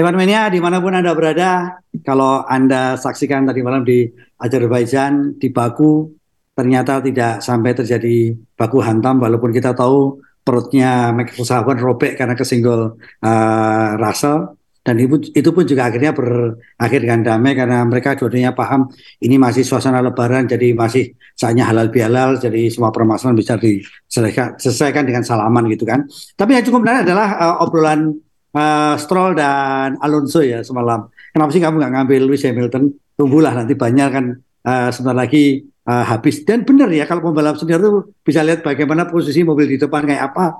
Hewan Mania di mana pun Anda berada, kalau Anda saksikan tadi malam di Azerbaijan, di Baku, ternyata tidak sampai terjadi baku hantam, walaupun kita tahu perutnya Max Verstappen robek karena kesinggol uh, Russell. Dan itu, itu pun juga akhirnya berakhir dengan damai karena mereka dua-duanya paham ini masih suasana lebaran, jadi masih saatnya halal bihalal, jadi semua permasalahan bisa diselesaikan dengan salaman gitu kan. Tapi yang cukup menarik adalah uh, obrolan uh, Stroll dan Alonso ya semalam. Kenapa sih kamu nggak ngambil Lewis Hamilton? Tunggulah nanti banyak kan uh, sebentar lagi uh, habis. Dan benar ya kalau pembalap senior itu bisa lihat bagaimana posisi mobil di depan kayak apa.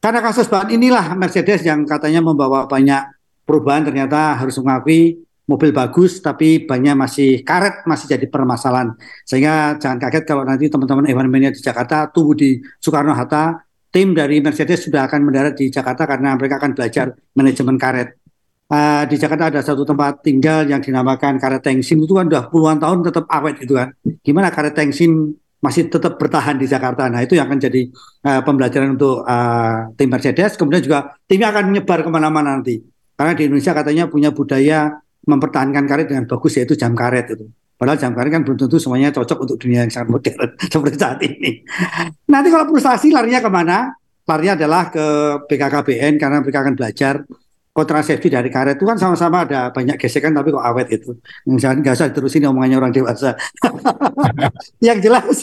Karena kasus bahan inilah Mercedes yang katanya membawa banyak perubahan ternyata harus mengakui mobil bagus tapi banyak masih karet masih jadi permasalahan. Sehingga jangan kaget kalau nanti teman-teman Evan Mania di Jakarta tunggu di Soekarno Hatta tim dari Mercedes sudah akan mendarat di Jakarta karena mereka akan belajar manajemen karet. Uh, di Jakarta ada satu tempat tinggal yang dinamakan karet tengsin itu kan udah puluhan tahun tetap awet gitu kan. Gimana karet tengsin masih tetap bertahan di Jakarta. Nah itu yang akan jadi uh, pembelajaran untuk uh, tim Mercedes. Kemudian juga timnya akan menyebar ke mana-mana nanti. Karena di Indonesia katanya punya budaya mempertahankan karet dengan bagus yaitu jam karet itu. Padahal jam karet kan belum tentu semuanya cocok untuk dunia yang sangat modern seperti saat ini. Nanti kalau frustasi larinya ke mana? Larinya adalah ke BKKBN karena mereka akan belajar kontrasepsi dari karet itu kan sama-sama ada banyak gesekan tapi kok awet itu. Misalnya nggak usah terusin omongannya orang dewasa. yang jelas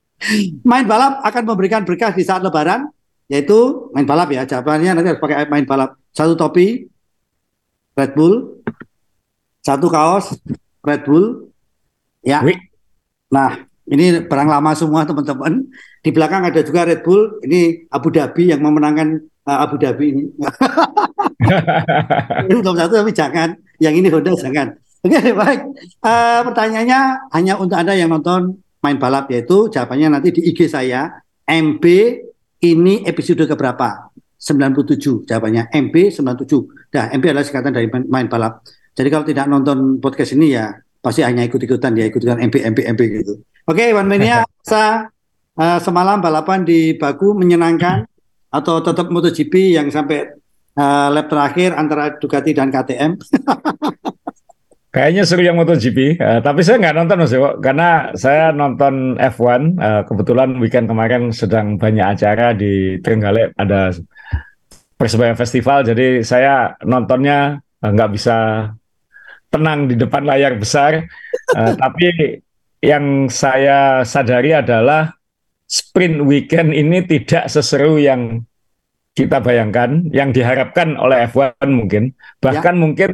main balap akan memberikan berkah di saat lebaran yaitu main balap ya jawabannya nanti harus pakai main balap satu topi Red Bull satu kaos Red Bull Ya. Nah, ini barang lama semua teman-teman. Di belakang ada juga Red Bull. Ini Abu Dhabi yang memenangkan uh, Abu Dhabi ini. ini belum satu tapi jangan. Yang ini Honda jangan. Oke okay, baik. Uh, pertanyaannya hanya untuk anda yang nonton main balap yaitu jawabannya nanti di IG saya. MB ini episode keberapa? 97 jawabannya MB 97. Nah, MB adalah singkatan dari main, main balap. Jadi kalau tidak nonton podcast ini ya pasti hanya ikut-ikutan ya ikut-ikutan MP MP MP gitu. Oke, okay, One Mania sa uh, semalam balapan di Baku menyenangkan atau tetap MotoGP yang sampai uh, lap terakhir antara Ducati dan KTM. Kayaknya seru yang MotoGP, uh, tapi saya nggak nonton Mas karena saya nonton F1. Uh, kebetulan weekend kemarin sedang banyak acara di Trenggalek, ada Persebaya Festival, jadi saya nontonnya nggak uh, bisa tenang di depan layar besar. Uh, tapi yang saya sadari adalah sprint weekend ini tidak seseru yang kita bayangkan, yang diharapkan oleh F1 mungkin. Bahkan ya. mungkin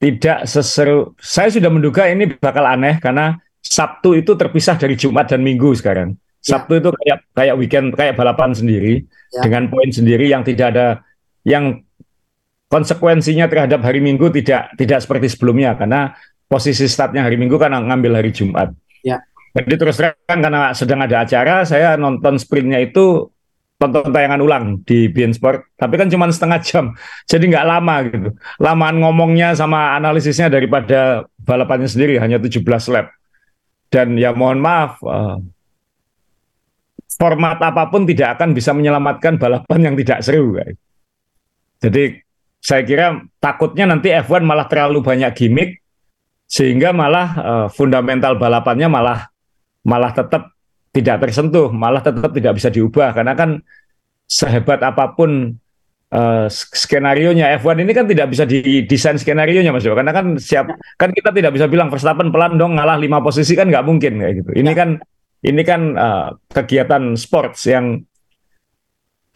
tidak seseru. Saya sudah menduga ini bakal aneh karena Sabtu itu terpisah dari Jumat dan Minggu sekarang. Ya. Sabtu itu kayak kayak weekend kayak balapan sendiri ya. dengan poin sendiri yang tidak ada yang konsekuensinya terhadap hari Minggu tidak tidak seperti sebelumnya karena posisi startnya hari Minggu kan ngambil hari Jumat. Ya. Jadi terus terang karena sedang ada acara, saya nonton sprintnya itu tonton tayangan ulang di BN Sport, tapi kan cuma setengah jam, jadi nggak lama gitu. Lamaan ngomongnya sama analisisnya daripada balapannya sendiri hanya 17 lap. Dan ya mohon maaf, uh, format apa pun tidak akan bisa menyelamatkan balapan yang tidak seru. Guys. Jadi saya kira takutnya nanti F1 malah terlalu banyak gimmick sehingga malah uh, fundamental balapannya malah malah tetap tidak tersentuh, malah tetap tidak bisa diubah karena kan sehebat apa pun uh, skenario nya F1 ini kan tidak bisa didesain skenario nya Mas karena kan siap kan kita tidak bisa bilang Verstappen pelan dong ngalah lima posisi kan nggak mungkin kayak gitu. Ini ya. kan ini kan uh, kegiatan sports yang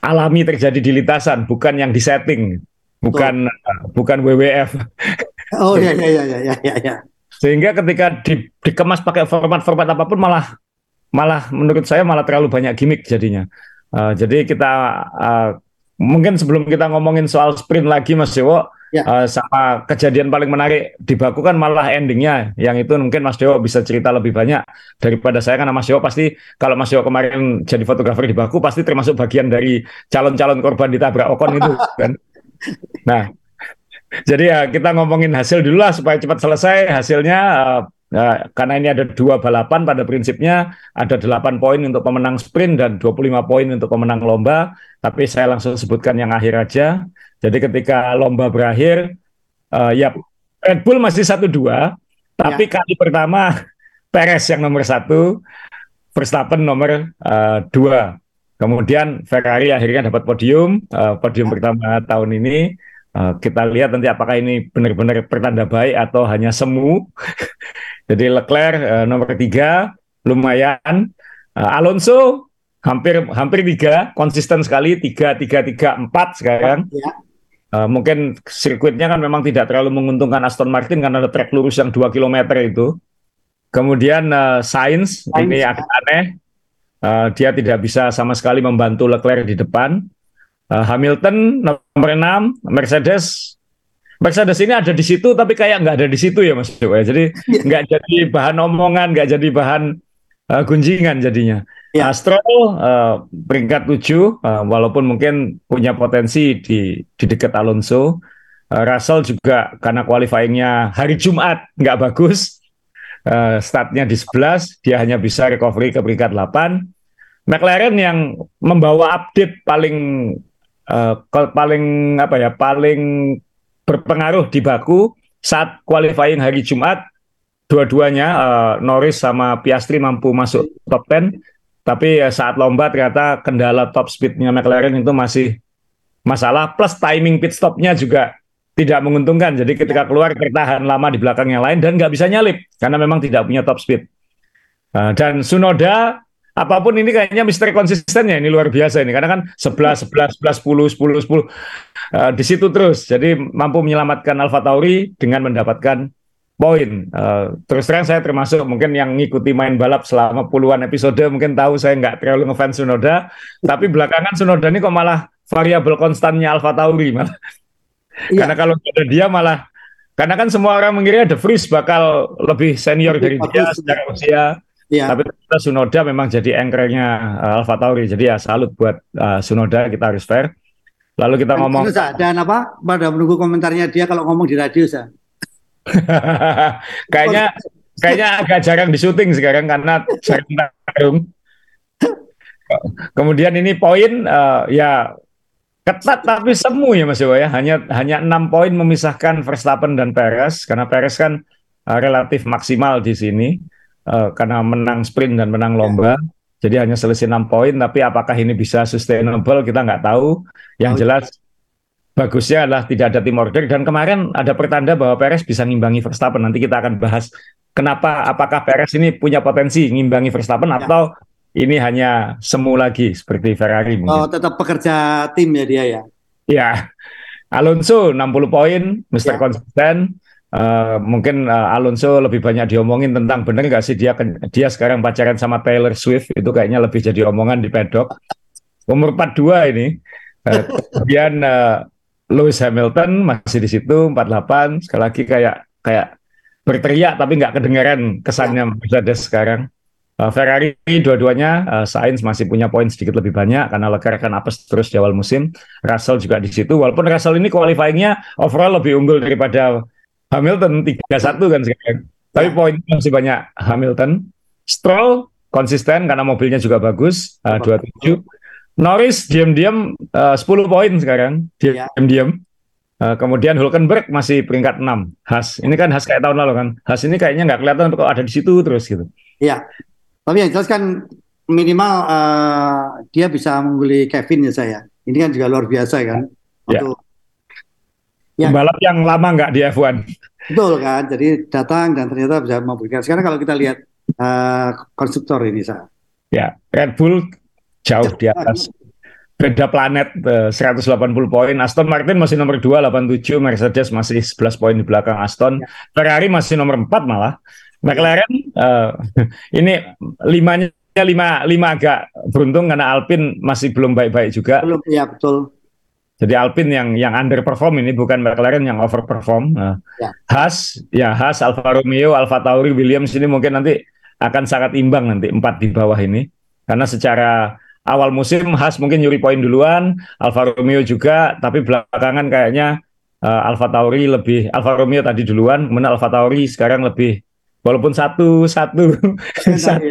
alami terjadi di lintasan bukan yang disetting bukan oh. bukan WWF. Oh ya ya ya ya ya ya. Sehingga ketika di, dikemas pakai format-format apa pun malah malah menurut saya malah terlalu banyak gimmick jadinya. Uh, jadi kita uh, mungkin sebelum kita ngomongin soal sprint lagi Mas Dewo, ya. uh, sama kejadian paling menarik di Baku kan malah endingnya yang itu mungkin Mas Dewo bisa cerita lebih banyak daripada saya karena Mas Dewo pasti kalau Mas Dewo kemarin jadi fotografer di Baku pasti termasuk bagian dari calon-calon korban ditabrak Ocon itu kan. Nah, jadi ya kita ngomongin hasil dulu lah supaya cepat selesai hasilnya. Uh, uh, karena ini ada dua balapan pada prinsipnya ada 8 poin untuk pemenang sprint dan 25 poin untuk pemenang lomba. Tapi saya langsung sebutkan yang akhir aja. Jadi ketika lomba berakhir uh, ya Red Bull masih satu dua, tapi ya. kali pertama Perez yang nomor satu, Verstappen nomor uh, dua. Kemudian Ferrari akhirnya dapat podium, uh, podium pertama tahun ini. Uh, kita lihat nanti apakah ini benar-benar pertanda baik atau hanya semu. Jadi Leclerc uh, nomor tiga, lumayan. Uh, Alonso hampir hampir tiga, konsisten sekali tiga tiga tiga empat sekarang. Ya. Uh, mungkin sirkuitnya kan memang tidak terlalu menguntungkan Aston Martin karena ada trek lurus yang dua kilometer itu. Kemudian uh, Sainz, Sainz ini agak aneh, uh, dia tidak bisa sama sekali membantu Leclerc di depan. Uh, Hamilton nomor 6, Mercedes. Mercedes ini ada di situ tapi kayak nggak ada di situ ya Mas ya. Jadi iya. nggak jadi bahan omongan, nggak jadi bahan uh, gunjingan jadinya. Ya. Astro uh, peringkat 7 uh, walaupun mungkin punya potensi di di dekat Alonso. Uh, Russell juga karena qualifyingnya hari Jumat nggak bagus. Uh, startnya di 11, dia hanya bisa recovery ke peringkat 8. McLaren yang membawa update paling uh, paling apa ya paling berpengaruh di Baku saat qualifying hari Jumat. Dua-duanya uh, Norris sama Piastri mampu masuk top 10 tapi uh, saat lomba ternyata kendala top speednya McLaren itu masih masalah. Plus timing pit stopnya juga tidak menguntungkan. Jadi ketika keluar tertahan lama di belakang yang lain dan nggak bisa nyalip karena memang tidak punya top speed. Uh, dan Sunoda apa pun ini kayaknya misteri konsisten ya ini luar biasa ini. Karena kan 11 11 11 10 10 10 uh, di situ terus. Jadi mampu menyelamatkan Alfa Tauri dengan mendapatkan poin. Uh, terus terang saya termasuk mungkin yang ngikuti main balap selama puluhan episode mungkin tahu saya nggak terlalu ngefans Sunoda tapi belakangan Sunoda ini kok malah variabel konstannya Alfa Tauri. Malah ya. karena kalau ada dia malah karena kan semua orang mengira The Vries bakal lebih senior dari dia secara usia Ya. Tapi kita Sunoda memang jadi anchornya uh, Alfa Tauri. Jadi ya salut buat uh, Sunoda kita harus fair. Lalu kita dan, ngomong dan apa pada menunggu komentarnya dia kalau ngomong di radio sa. kayaknya kayaknya agak jarang di syuting sekarang karena jarang tarung. Kemudian ini poin uh, ya ketat tapi semu ya Mas Dewa ya. Hanya hanya enam poin memisahkan Verstappen dan Perez karena Perez kan uh, relatif maksimal di sini uh, karena menang sprint dan menang lomba. Jadi hanya selisih 6 poin, tapi apakah ini bisa sustainable kita nggak tahu. Yang oh, jelas bagusnya adalah tidak ada tim order dan kemarin ada pertanda bahwa Perez bisa ngimbangi Verstappen. Nanti kita akan bahas kenapa apakah Perez ini punya potensi ngimbangi Verstappen ya. atau ini hanya semu lagi seperti Ferrari mungkin. Oh, tetap pekerja tim ya dia ya. Ya. Alonso 60 poin, Mr. Ya. Konsisten. Uh, mungkin uh, Alonso lebih banyak diomongin tentang benar nggak sih dia dia sekarang pacaran sama Taylor Swift itu kayaknya lebih jadi omongan di pedok. Umur 42 ini. Uh, kemudian uh, Lewis Hamilton masih di situ 48 sekali lagi kayak kayak berteriak tapi nggak kedengaran kesannya Mercedes sekarang. Uh, Ferrari dua-duanya uh, Sainz masih punya poin sedikit lebih banyak karena Leclerc kan apes terus di awal musim. Russell juga di situ walaupun Russell ini qualifyingnya overall lebih unggul daripada Hamilton 3-1 kan sekarang. Tapi ya. poin masih banyak Hamilton. Stroll konsisten karena mobilnya juga bagus, uh, 27. Norris diam-diam uh, 10 poin sekarang, ya. diam-diam. Uh, kemudian Hulkenberg masih peringkat 6. Has, ini kan Has kayak tahun lalu kan. Has ini kayaknya nggak kelihatan kok ada di situ terus gitu. Iya. Tapi yang jelas kan minimal uh, dia bisa mengguli Kevin ya saya. Ini kan juga luar biasa kan. Ya. Untuk ya. pembalap yang lama nggak di F1. Betul kan, jadi datang dan ternyata bisa memberikan. Sekarang kalau kita lihat uh, konstruktor ini, saya. Ya, Red Bull jauh di atas. Beda planet uh, 180 poin. Aston Martin masih nomor 2 87, Mercedes masih 11 poin di belakang Aston. Ya. Ferrari masih nomor 4 malah. McLaren uh, ini limanya lima lima agak beruntung karena Alpine masih belum baik-baik juga. Belum, ya betul. Jadi Alpine yang yang underperform ini bukan McLaren yang overperform. Nah, ya. Haas, ya Haas, Alfa Romeo, Alfa Tauri, Williams ini mungkin nanti akan sangat imbang nanti empat di bawah ini. Karena secara awal musim Haas mungkin nyuri poin duluan, Alfa Romeo juga, tapi belakangan kayaknya uh, Alfa Tauri lebih Alfa Romeo tadi duluan, kemudian Alfa Tauri sekarang lebih walaupun satu satu, satu.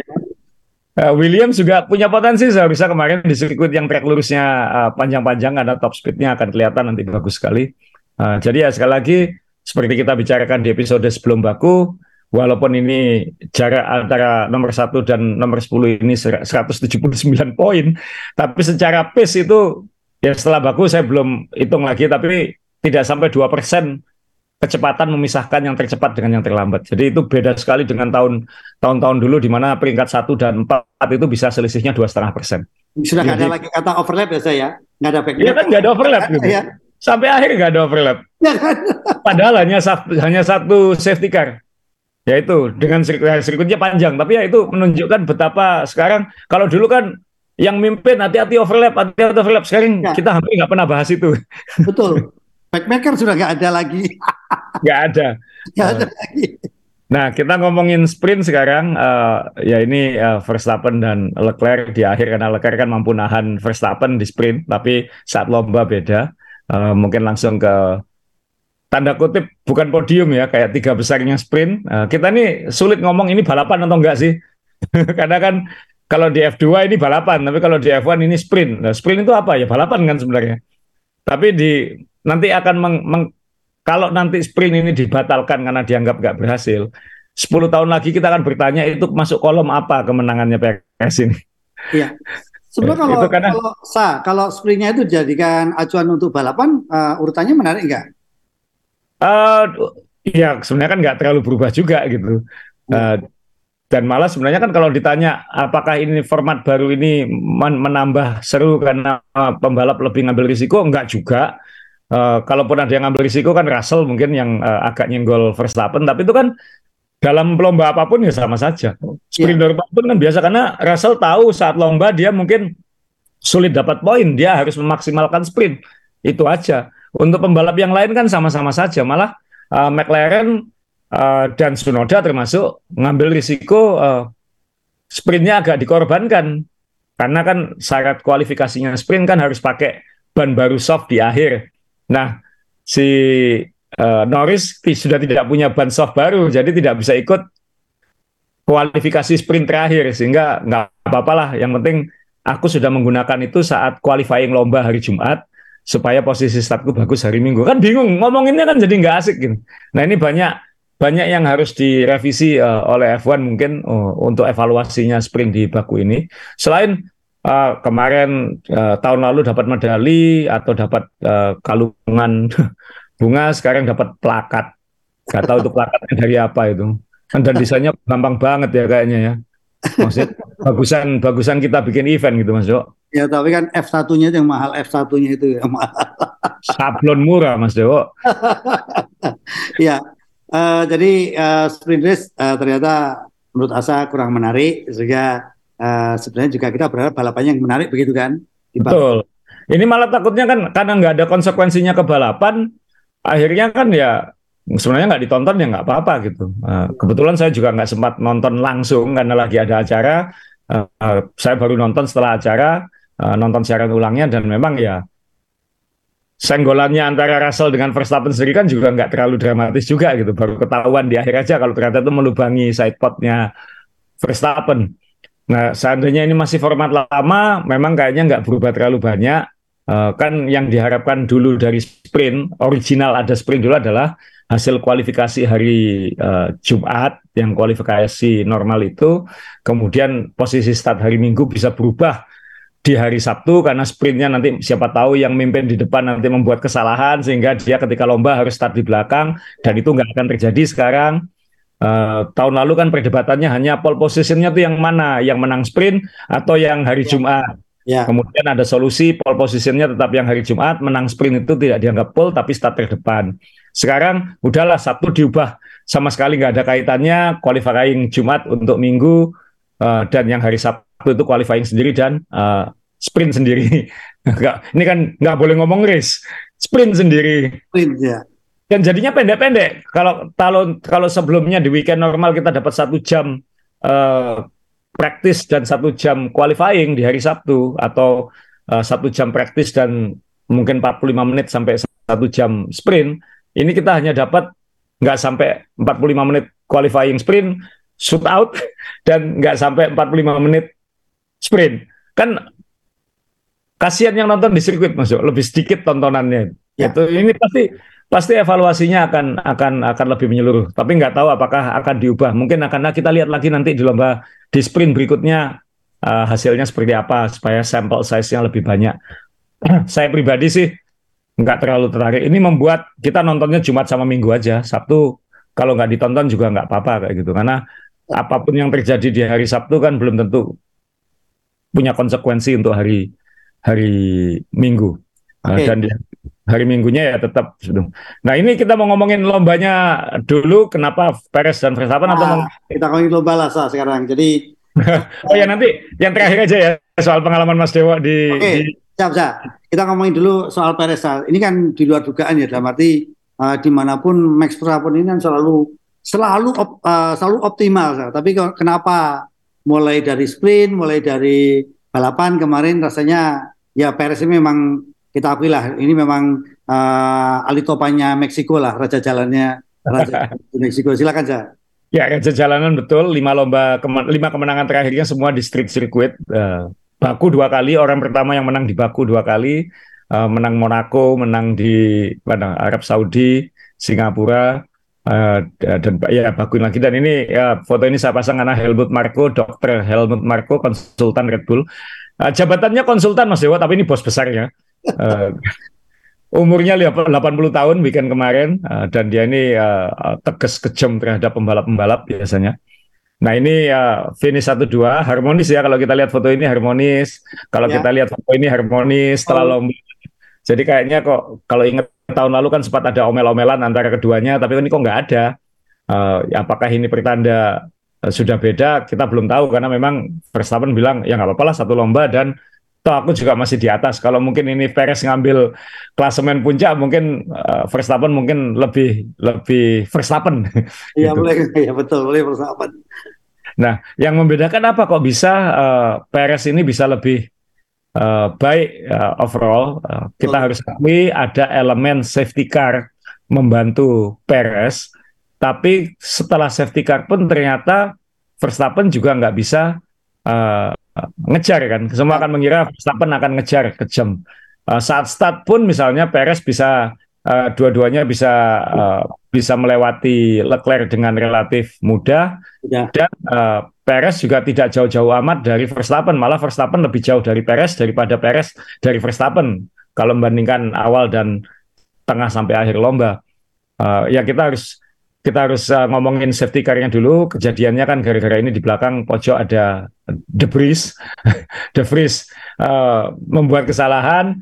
Uh, Williams juga punya potensi seharusnya kemarin di sirkuit yang track lurusnya uh, panjang-panjang ada top speednya akan kelihatan nanti bagus sekali. Uh, jadi ya sekali lagi seperti kita bicarakan di episode sebelum baku, walaupun ini jarak antara nomor satu dan nomor 10 ini 179 poin, tapi secara pace itu ya setelah baku saya belum hitung lagi, tapi tidak sampai dua persen kecepatan memisahkan yang tercepat dengan yang terlambat. Jadi itu beda sekali dengan tahun tahun-tahun dulu di mana peringkat satu dan empat itu bisa selisihnya dua setengah persen. Sudah nggak ada lagi kata overlap ya saya, nggak ada back. Iya kan nggak ada overlap gitu. Ya. Sampai akhir nggak ada overlap. Ya kan? Padahal hanya satu, hanya satu safety car. Yaitu dengan sirkuitnya panjang, tapi ya itu menunjukkan betapa sekarang kalau dulu kan yang mimpin hati-hati overlap, hati-hati overlap. Sekarang ya. kita hampir nggak pernah bahas itu. Betul. Backmaker sudah nggak ada lagi. Nggak ada. Nggak ada lagi. Nah, kita ngomongin sprint sekarang, uh, ya ini uh, Verstappen dan Leclerc di akhir karena Leclerc kan mampu nahan Verstappen di sprint, tapi saat lomba beda. Uh, mungkin langsung ke tanda kutip bukan podium ya, kayak tiga besarnya sprint. Uh, kita ini sulit ngomong ini balapan atau enggak sih, karena kan kalau di F2 ini balapan, tapi kalau di F1 ini sprint. Nah, sprint itu apa ya? Balapan kan sebenarnya. Tapi di nanti akan meng, meng, kalau nanti sprint ini dibatalkan karena dianggap nggak berhasil, 10 tahun lagi kita akan bertanya itu masuk kolom apa kemenangannya PKS ini. Iya. Sebenarnya kalau, itu karena, kalau sa, kalau sprintnya itu jadikan acuan untuk balapan, uh, urutannya menarik nggak? Uh, ya sebenarnya kan nggak terlalu berubah juga gitu. Uh, dan malah sebenarnya kan kalau ditanya apakah ini format baru ini men menambah seru karena pembalap lebih ngambil risiko, enggak juga uh, kalaupun ada yang ngambil risiko kan Russell mungkin yang uh, agak nyenggol Verstappen, tapi itu kan dalam lomba apa pun ya sama saja. Sprinter yeah. apa pun kan biasa karena Russell tahu saat lomba dia mungkin sulit dapat poin, dia harus memaksimalkan sprint. Itu aja. Untuk pembalap yang lain kan sama-sama saja. Malah uh, McLaren uh, dan Sunoda termasuk ngambil risiko uh, sprintnya agak dikorbankan karena kan syarat kualifikasinya sprint kan harus pakai ban baru soft di akhir. Nah, si uh, Norris sudah tidak punya ban soft baru, jadi tidak bisa ikut kualifikasi sprint terakhir, sehingga nggak apa-apa lah. Yang penting aku sudah menggunakan itu saat qualifying lomba hari Jumat, supaya posisi startku bagus hari Minggu. Kan bingung, ngomonginnya kan jadi nggak asik gitu. Nah ini banyak banyak yang harus direvisi uh, oleh F1 mungkin uh, untuk evaluasinya sprint di Baku ini. Selain uh, kemarin uh, tahun lalu dapat medali atau dapat uh, kalungan bunga, sekarang dapat plakat. Gak tahu itu plakatnya dari apa itu. Kan dan desainnya gampang banget ya kayaknya ya. Maksud bagusan bagusan kita bikin event gitu Mas Jo. Ya tapi kan F1-nya yang mahal, F1-nya itu yang mahal. Sablon murah Mas Jo. ya, uh, jadi uh, sprint race uh, ternyata menurut Asa kurang menarik sehingga uh, sebenarnya juga kita berharap balapannya yang menarik begitu kan? Betul. Ini malah takutnya kan karena nggak ada konsekuensinya ke balapan, akhirnya kan ya sebenarnya nggak ditonton ya nggak apa-apa gitu. Uh, kebetulan saya juga nggak sempat nonton langsung karena lagi ada acara. Uh, uh, saya baru nonton setelah acara, uh, nonton siaran ulangnya dan memang ya senggolannya antara Russell dengan Verstappen sendiri kan juga nggak terlalu dramatis juga gitu. Baru ketahuan di akhir aja kalau ternyata itu melubangi sidepodnya Verstappen. Nah, seandainya ini masih format lama, memang kayaknya nggak berubah terlalu banyak. Uh, kan yang diharapkan dulu dari sprint, original ada sprint dulu adalah hasil kualifikasi hari uh, Jumat, yang kualifikasi normal itu, kemudian posisi start hari Minggu bisa berubah di hari Sabtu karena sprintnya nanti siapa tahu yang mimpin di depan nanti membuat kesalahan sehingga dia ketika lomba harus start di belakang dan itu nggak akan terjadi sekarang Uh, tahun lalu kan perdebatannya hanya pole positionnya tuh yang mana, yang menang sprint atau yang hari ya. Jumat. Ya. Kemudian ada solusi pole positionnya tetap yang hari Jumat, menang sprint itu tidak dianggap pole tapi start terdepan. Sekarang udahlah satu diubah sama sekali nggak ada kaitannya qualifying Jumat untuk Minggu uh, dan yang hari Sabtu itu qualifying sendiri dan uh, sprint sendiri. ini kan nggak boleh ngomong race, sprint sendiri. Sprint ya dan jadinya pendek-pendek. Kalau kalau kalau sebelumnya di weekend normal kita dapat satu jam uh, praktis dan satu jam qualifying di hari Sabtu atau uh, satu jam praktis dan mungkin 45 menit sampai satu jam sprint. Ini kita hanya dapat nggak sampai 45 menit qualifying sprint, shoot out dan nggak sampai 45 menit sprint. Kan kasihan yang nonton di sirkuit masuk lebih sedikit tontonannya Ya. Itu ini pasti pasti evaluasinya akan akan akan lebih menyeluruh. Tapi nggak tahu apakah akan diubah. Mungkin akan nah kita lihat lagi nanti di lomba di sprint berikutnya uh, hasilnya seperti apa supaya sampel size-nya lebih banyak. Saya pribadi sih nggak terlalu tertarik. Ini membuat kita nontonnya Jumat sama Minggu aja. Sabtu kalau nggak ditonton juga nggak apa-apa kayak gitu. Karena apa pun yang terjadi di hari Sabtu kan belum tentu punya konsekuensi untuk hari hari Minggu. Okay. Uh, dan di hari Minggunya ya tetap. Nah ini kita mau ngomongin lombanya dulu. Kenapa Perez dan Verstappen nah, atau mau... kita ngomongin lomba lah sekarang. Jadi oh ya nanti yang terakhir aja ya soal pengalaman Mas Dewa di. Oke, okay. siap siap. Kita ngomongin dulu soal Perez. Ini kan di luar dugaan ya dalam arti uh, di mana pun Max Verstappen ini kan selalu selalu op, uh, selalu optimal. Sah. Tapi kenapa mulai dari sprint, mulai dari balapan kemarin rasanya ya Perez ini memang kita akui lah ini memang uh, alitopannya Meksiko lah raja jalannya raja Meksiko. Silakan saja ya raja jalanan betul. Lima lomba lima kemenangan terakhirnya semua di street circuit. Uh, Baku dua kali orang pertama yang menang di Baku dua kali. Uh, menang Monaco menang di mana Arab Saudi Singapura uh, dan ya Baku lagi. Dan ini ya foto ini saya pasang karena Helmut Marko dokter Helmut Marko konsultan Red Bull. Uh, jabatannya konsultan Mas Dewa tapi ini bos besarnya uh, umurnya 80 tahun weekend kemarin uh, dan dia ini uh, tegas kejam terhadap pembalap-pembalap biasanya. Nah ini uh, finish satu dua harmonis ya kalau kita lihat foto ini harmonis. Kalau ya. kita lihat foto ini harmonis setelah oh. lomba. Jadi kayaknya kok kalau ingat tahun lalu kan sempat ada omel-omelan antara keduanya, tapi ini kok nggak ada. Uh, apakah ini pertanda uh, sudah beda? Kita belum tahu karena memang Verstappen bilang ya nggak apa-apa lah satu lomba dan toh aku juga masih di atas. Kalau mungkin ini Perez ngambil klasemen puncak, mungkin uh, Verstappen mungkin lebih lebih Verstappen. Iya gitu. boleh, iya betul boleh Verstappen. Nah, yang membedakan apa kok bisa uh, Perez ini bisa lebih uh, baik uh, overall? Uh, kita harus akui ada elemen safety car membantu Perez, tapi setelah safety car pun ternyata Verstappen juga nggak bisa uh, ngejar kan. Semua akan mengira Verstappen akan ngejar kejam. Uh, saat start pun misalnya Perez bisa uh, dua-duanya bisa uh, bisa melewati Leclerc dengan relatif mudah ya. dan uh, Perez juga tidak jauh-jauh amat dari Verstappen. Malah Verstappen lebih jauh dari Perez daripada Perez dari Verstappen kalau membandingkan awal dan tengah sampai akhir lomba. Uh, ya kita harus kita harus uh, ngomongin safety car-nya dulu. Kejadiannya kan gara-gara ini di belakang pojok ada De Vries, De Vries uh, membuat kesalahan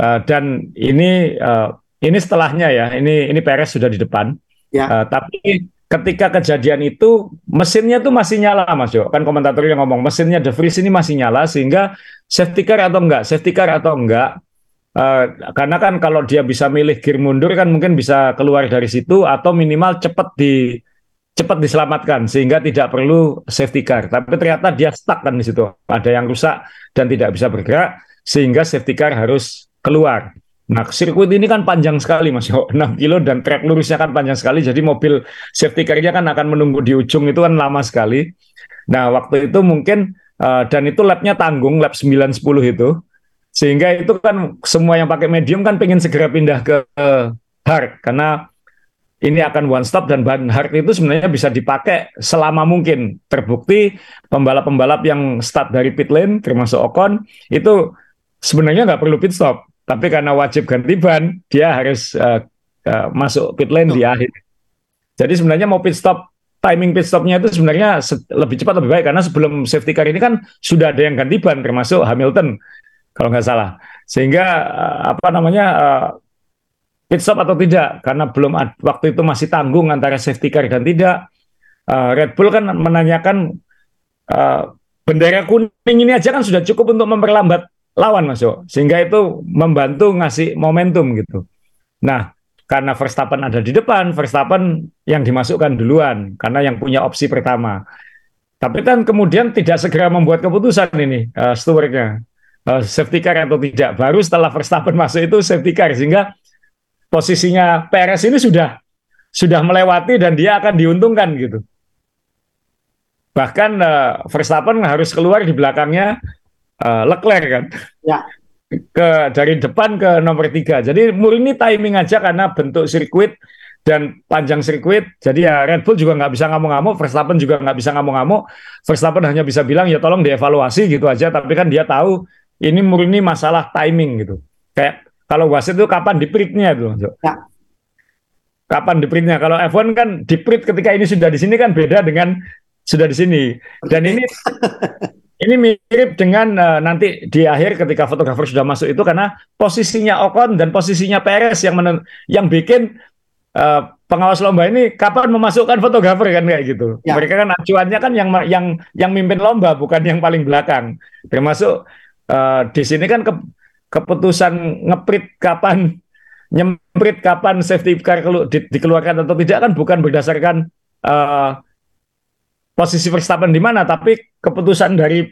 uh, dan ini uh, ini setelahnya ya. Ini ini Perez sudah di depan. Ya. Uh, tapi ketika kejadian itu mesinnya tuh masih nyala Mas Jo. Kan komentator yang ngomong mesinnya De Vries ini masih nyala sehingga safety car atau enggak, safety car atau enggak Uh, karena kan kalau dia bisa milih gear mundur kan mungkin bisa keluar dari situ atau minimal cepat di cepat diselamatkan sehingga tidak perlu safety car. Tapi ternyata dia stuck kan di situ. Ada yang rusak dan tidak bisa bergerak sehingga safety car harus keluar. Nah, sirkuit ini kan panjang sekali Mas Yo, 6 kilo dan trek lurusnya kan panjang sekali. Jadi mobil safety car-nya kan akan menunggu di ujung itu kan lama sekali. Nah, waktu itu mungkin uh, dan itu lapnya tanggung, lap 9 10 itu. Sehingga itu kan semua yang pakai medium kan pengen segera pindah ke hard. Karena ini akan one stop dan bahan hard itu sebenarnya bisa dipakai selama mungkin. Terbukti pembalap-pembalap yang start dari pit lane termasuk Ocon itu sebenarnya nggak perlu pit stop, tapi karena wajib ganti ban dia harus uh, uh, masuk pit lane di akhir. Jadi sebenarnya mau pit stop timing pit stopnya itu sebenarnya lebih cepat lebih baik. Karena sebelum safety car ini kan sudah ada yang ganti ban termasuk Hamilton kalau nggak salah. Sehingga eh, apa namanya uh, pit stop atau tidak karena belum waktu itu masih tanggung antara safety car dan tidak. Uh, Red Bull kan menanyakan bendera kuning ini aja kan sudah cukup untuk memperlambat lawan masuk sehingga itu membantu ngasih momentum gitu. Nah, karena Verstappen ada di depan, Verstappen yang dimasukkan duluan karena yang punya opsi pertama. Tapi kan kemudian tidak segera membuat keputusan ini uh, stewardnya uh, safety car atau tidak. Baru setelah Verstappen masuk itu safety car sehingga posisinya Perez ini sudah sudah melewati dan dia akan diuntungkan gitu. Bahkan uh, Verstappen harus keluar di belakangnya uh, Leclerc kan. Ya. ke dari depan ke nomor tiga. Jadi murni timing aja karena bentuk sirkuit dan panjang sirkuit. Jadi ya Red Bull juga nggak bisa ngamuk-ngamuk, Verstappen juga nggak bisa ngamuk-ngamuk. Verstappen hanya bisa bilang ya tolong dievaluasi gitu aja. Tapi kan dia tahu ini murni masalah timing gitu. Kayak kalau wasit itu kapan dipritnya itu. Ya. Kapan dipritnya? Kalau F1 kan diprit ketika ini sudah di sini kan beda dengan sudah di sini. Dan ini ini mirip dengan uh, nanti di akhir ketika fotografer sudah masuk itu karena posisinya Ocon dan posisinya Perez yang menen yang bikin uh, pengawas lomba ini kapan memasukkan fotografer kan kayak gitu. Ya. Mereka kan acuannya kan yang yang yang mimpin lomba bukan yang paling belakang. Termasuk uh, di sini kan ke, keputusan ngeprit kapan nyemprit kapan safety car kelu, di, dikeluarkan atau tidak kan bukan berdasarkan uh, posisi Verstappen di mana tapi keputusan dari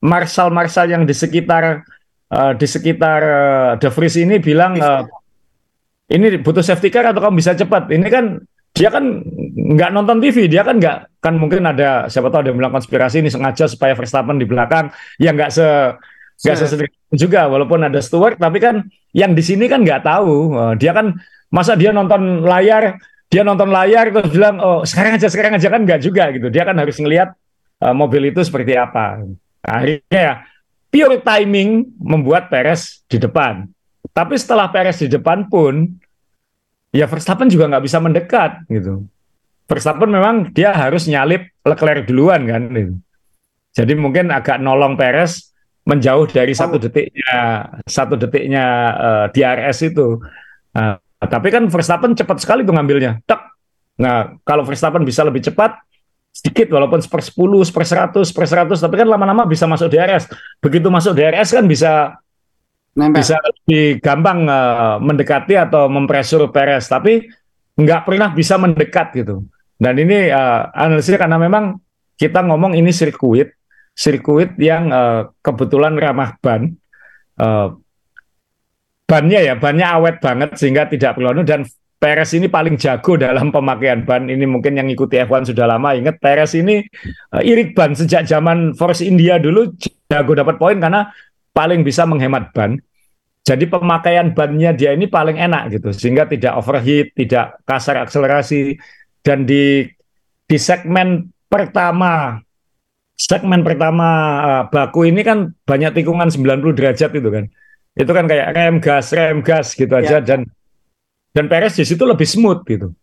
Marshall yang di sekitar uh, di sekitar uh, De Vries ini bilang uh, ini butuh safety car atau kamu bisa cepat. Ini kan dia kan nggak nonton TV, dia kan nggak kan mungkin ada siapa tahu ada yang bilang konspirasi ini sengaja supaya Verstappen di belakang ya nggak se nggak se juga walaupun ada Stewart tapi kan yang di sini kan nggak tahu uh, dia kan masa dia nonton layar dia nonton layar terus bilang oh sekarang aja sekarang aja kan nggak juga gitu dia kan harus ngelihat uh, mobil itu seperti apa akhirnya ya pure timing membuat Perez di depan tapi setelah Perez di depan pun, ya Verstappen juga nggak bisa mendekat gitu. Verstappen memang dia harus nyalip Leclerc duluan kan. Gitu. Jadi mungkin agak nolong Perez menjauh dari satu oh. detiknya satu detiknya uh, eh, DRS itu. Nah, tapi kan Verstappen cepat sekali tuh ngambilnya. Tak. Nah, kalau Verstappen bisa lebih cepat, sedikit walaupun seper 10, seper 100, seper 100, tapi kan lama-lama bisa masuk DRS. Begitu masuk DRS kan bisa Nempel. bisa lebih gampang uh, mendekati atau mempresur Perez, tapi nggak pernah bisa mendekat gitu. Dan ini uh, analisisnya karena memang kita ngomong ini sirkuit, sirkuit yang uh, kebetulan ramah ban, uh, bannya ya bannya awet banget sehingga tidak perlu dan Perez ini paling jago dalam pemakaian ban. Ini mungkin yang ikuti F1 sudah lama ingat Perez ini uh, irit ban sejak zaman Force India dulu jago dapat poin karena paling bisa menghemat ban. Jadi pemakaian bannya dia ini paling enak gitu, sehingga tidak overheat, tidak kasar akselerasi. Dan di di segmen pertama, segmen pertama uh, baku ini kan banyak tikungan 90 derajat itu kan. Itu kan kayak rem gas, rem gas gitu aja ya. dan dan Perez di situ lebih smooth gitu.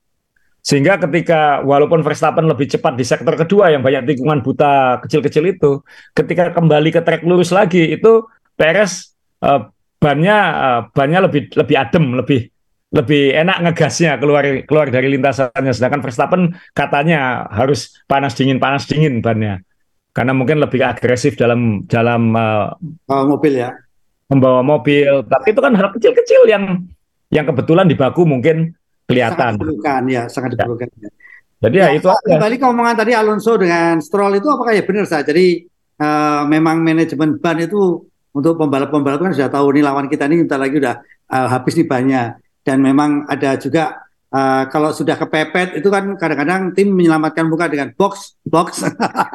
Sehingga ketika walaupun Verstappen lebih cepat di sektor kedua yang banyak tikungan buta kecil-kecil itu, ketika kembali ke trek lurus lagi itu Perez uh, bannya uh, bannya lebih lebih adem, lebih lebih enak ngegasnya keluar keluar dari lintasannya. Sedangkan Verstappen katanya harus panas dingin panas dingin bannya karena mungkin lebih agresif dalam dalam uh, oh, mobil ya membawa mobil. Tapi itu kan hal kecil-kecil yang yang kebetulan di baku mungkin kelihatan. Sangat diperlukan ya, sangat ya. diperlukan. Ya. Jadi ya, ya itu Kembali ke omongan tadi Alonso dengan Stroll itu apakah ya benar saja? Jadi uh, memang manajemen ban itu untuk pembalap-pembalap kan sudah tahu nih lawan kita ini bentar lagi udah uh, habis nih banyak dan memang ada juga uh, kalau sudah kepepet itu kan kadang-kadang tim menyelamatkan muka dengan box box.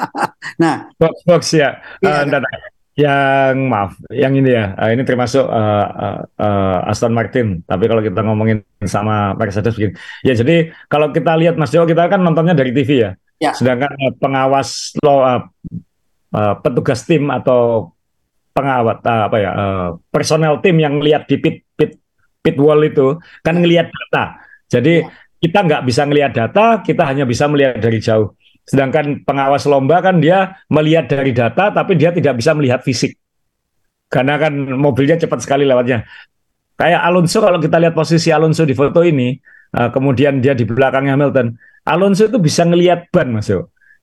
nah, box box ya. Iya, uh, yang maaf, yang ini ya, uh, ini termasuk uh, uh, uh, Aston Martin. Tapi kalau kita ngomongin sama Mercedes begini, ya jadi kalau kita lihat Mas Jo, kita kan nontonnya dari TV ya. ya. Sedangkan uh, pengawas lo uh, uh, petugas tim atau pengawat uh, apa ya uh, personel tim yang lihat di pit pit pit wall itu kan ngelihat data. Jadi kita nggak bisa ngelihat data, kita hanya bisa melihat dari jauh. Sedangkan pengawas lomba kan dia melihat dari data, tapi dia tidak bisa melihat fisik. Karena kan mobilnya cepat sekali lewatnya. Kayak Alonso kalau kita lihat posisi Alonso di foto ini, uh, kemudian dia di belakang Hamilton, Alonso itu bisa ngelihat ban, Mas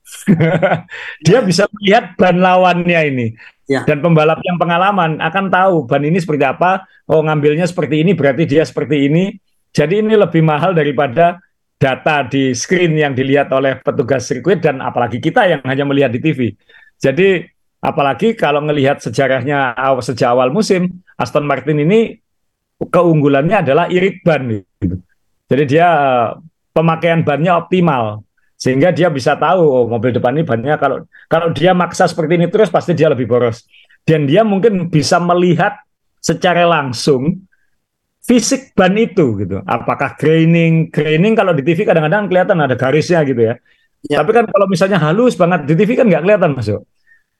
dia bisa melihat ban lawannya ini. Ya. Dan pembalap yang pengalaman akan tahu ban ini seperti apa. Oh, ngambilnya seperti ini berarti dia seperti ini. Jadi ini lebih mahal daripada data di screen yang dilihat oleh petugas sirkuit dan apalagi kita yang hanya melihat di TV. Jadi apalagi kalau melihat sejarahnya sejak awal musim, Aston Martin ini keunggulannya adalah irit ban gitu. Jadi dia eh, pemakaian bannya optimal sehingga dia bisa tahu oh, mobil depan ini bannya kalau kalau dia maksa seperti ini terus pasti dia lebih boros dan dia mungkin bisa melihat secara langsung fisik ban itu gitu. Apakah graining, graining kalau di TV kadang-kadang kelihatan ada garisnya gitu ya. ya. Tapi kan kalau misalnya halus banget di TV kan nggak kelihatan masuk.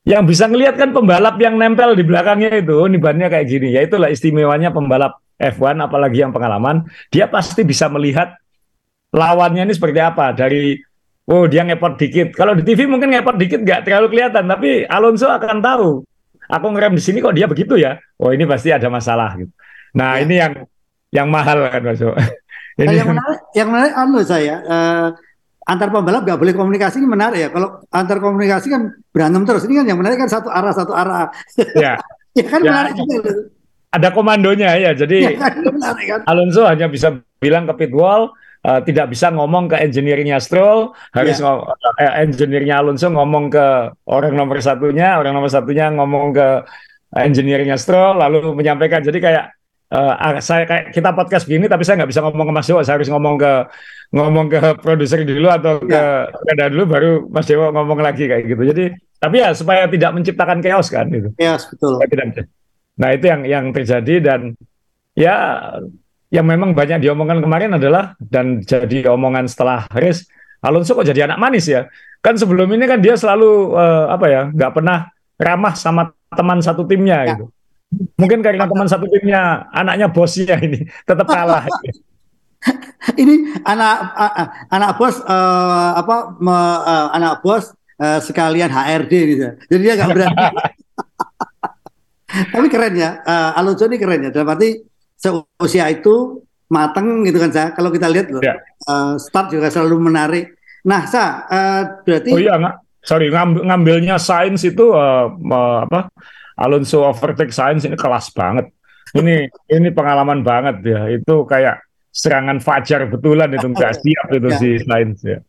Yang bisa ngelihat kan pembalap yang nempel di belakangnya itu, oh, ini bannya kayak gini. Ya itulah istimewanya pembalap F1 apalagi yang pengalaman, dia pasti bisa melihat lawannya ini seperti apa dari oh dia ngepot dikit. Kalau di TV mungkin ngepot dikit nggak terlalu kelihatan, tapi Alonso akan tahu. Aku ngerem di sini kok dia begitu ya. Oh ini pasti ada masalah gitu. Nah ya. ini yang yang mahal kan Mas. ini yang menarik, yang menarik anu saya uh, antar pembalap nggak boleh komunikasi ini menarik ya. Kalau antar komunikasi kan berantem terus. Ini kan yang menarik kan satu arah satu arah. Ya, ya kan ya. menarik juga. Ada komandonya ya. Jadi ya, kan, menarik, kan? Alonso hanya bisa bilang ke pit wall uh, tidak bisa ngomong ke engineer-nya Stroll, harus yeah. uh, engineer-nya Alonso ngomong ke orang nomor satunya, orang nomor satunya ngomong ke engineer-nya Stroll, lalu menyampaikan. Jadi kayak uh, saya kayak kita podcast begini, tapi saya nggak bisa ngomong ke Mas Dewo, saya harus ngomong ke ngomong ke produser dulu atau ke yeah. dulu, baru Mas Dewo ngomong lagi kayak gitu. Jadi tapi ya supaya tidak menciptakan chaos kan itu. Chaos betul. Nah itu yang yang terjadi dan ya yang memang banyak diomongkan kemarin adalah dan jadi omongan setelah race Alonso kok jadi anak manis ya kan sebelum ini kan dia selalu uh, apa ya nggak pernah ramah sama teman satu timnya ya. gitu mungkin karena teman satu timnya anaknya bosnya ini tetap kalah. Ini anak anak bos uh, apa me, uh, anak bos uh, sekalian HRD gitu. Jadi dia nggak berani. Tapi keren ya uh, Alonso ini keren ya. Dalam arti seusia itu mateng gitu kan sa? Kalau kita lihat loh ya. uh, start juga selalu menarik. Nah sa uh, berarti oh iya nggak sorry ngambil, ngambilnya sains itu uh, uh, apa Alonso overtake sains ini kelas banget ini ini pengalaman banget ya itu kayak serangan fajar betulan itu nggak siap itu ya. si sains ya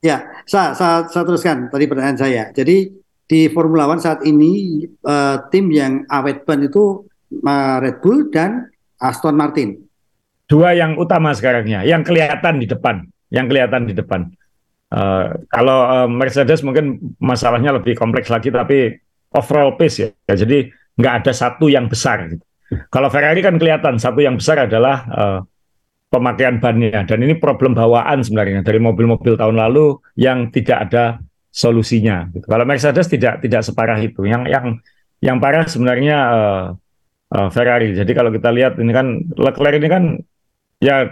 ya sa, sa, sa teruskan tadi pertanyaan saya jadi di Formula One saat ini uh, tim yang awet ban itu uh, Red Bull dan Aston Martin. Dua yang utama sekarangnya, yang kelihatan di depan, yang kelihatan di depan. Uh, kalau uh, Mercedes mungkin masalahnya lebih kompleks lagi, tapi overall pace ya, ya jadi nggak ada satu yang besar. Gitu. Kalau Ferrari kan kelihatan satu yang besar adalah uh, pemakaian bannya, dan ini problem bawaan sebenarnya dari mobil-mobil tahun lalu yang tidak ada solusinya. Gitu. Kalau Mercedes tidak tidak separah itu. Yang yang yang parah sebenarnya uh, uh, Ferrari. Jadi kalau kita lihat ini kan Leclerc ini kan ya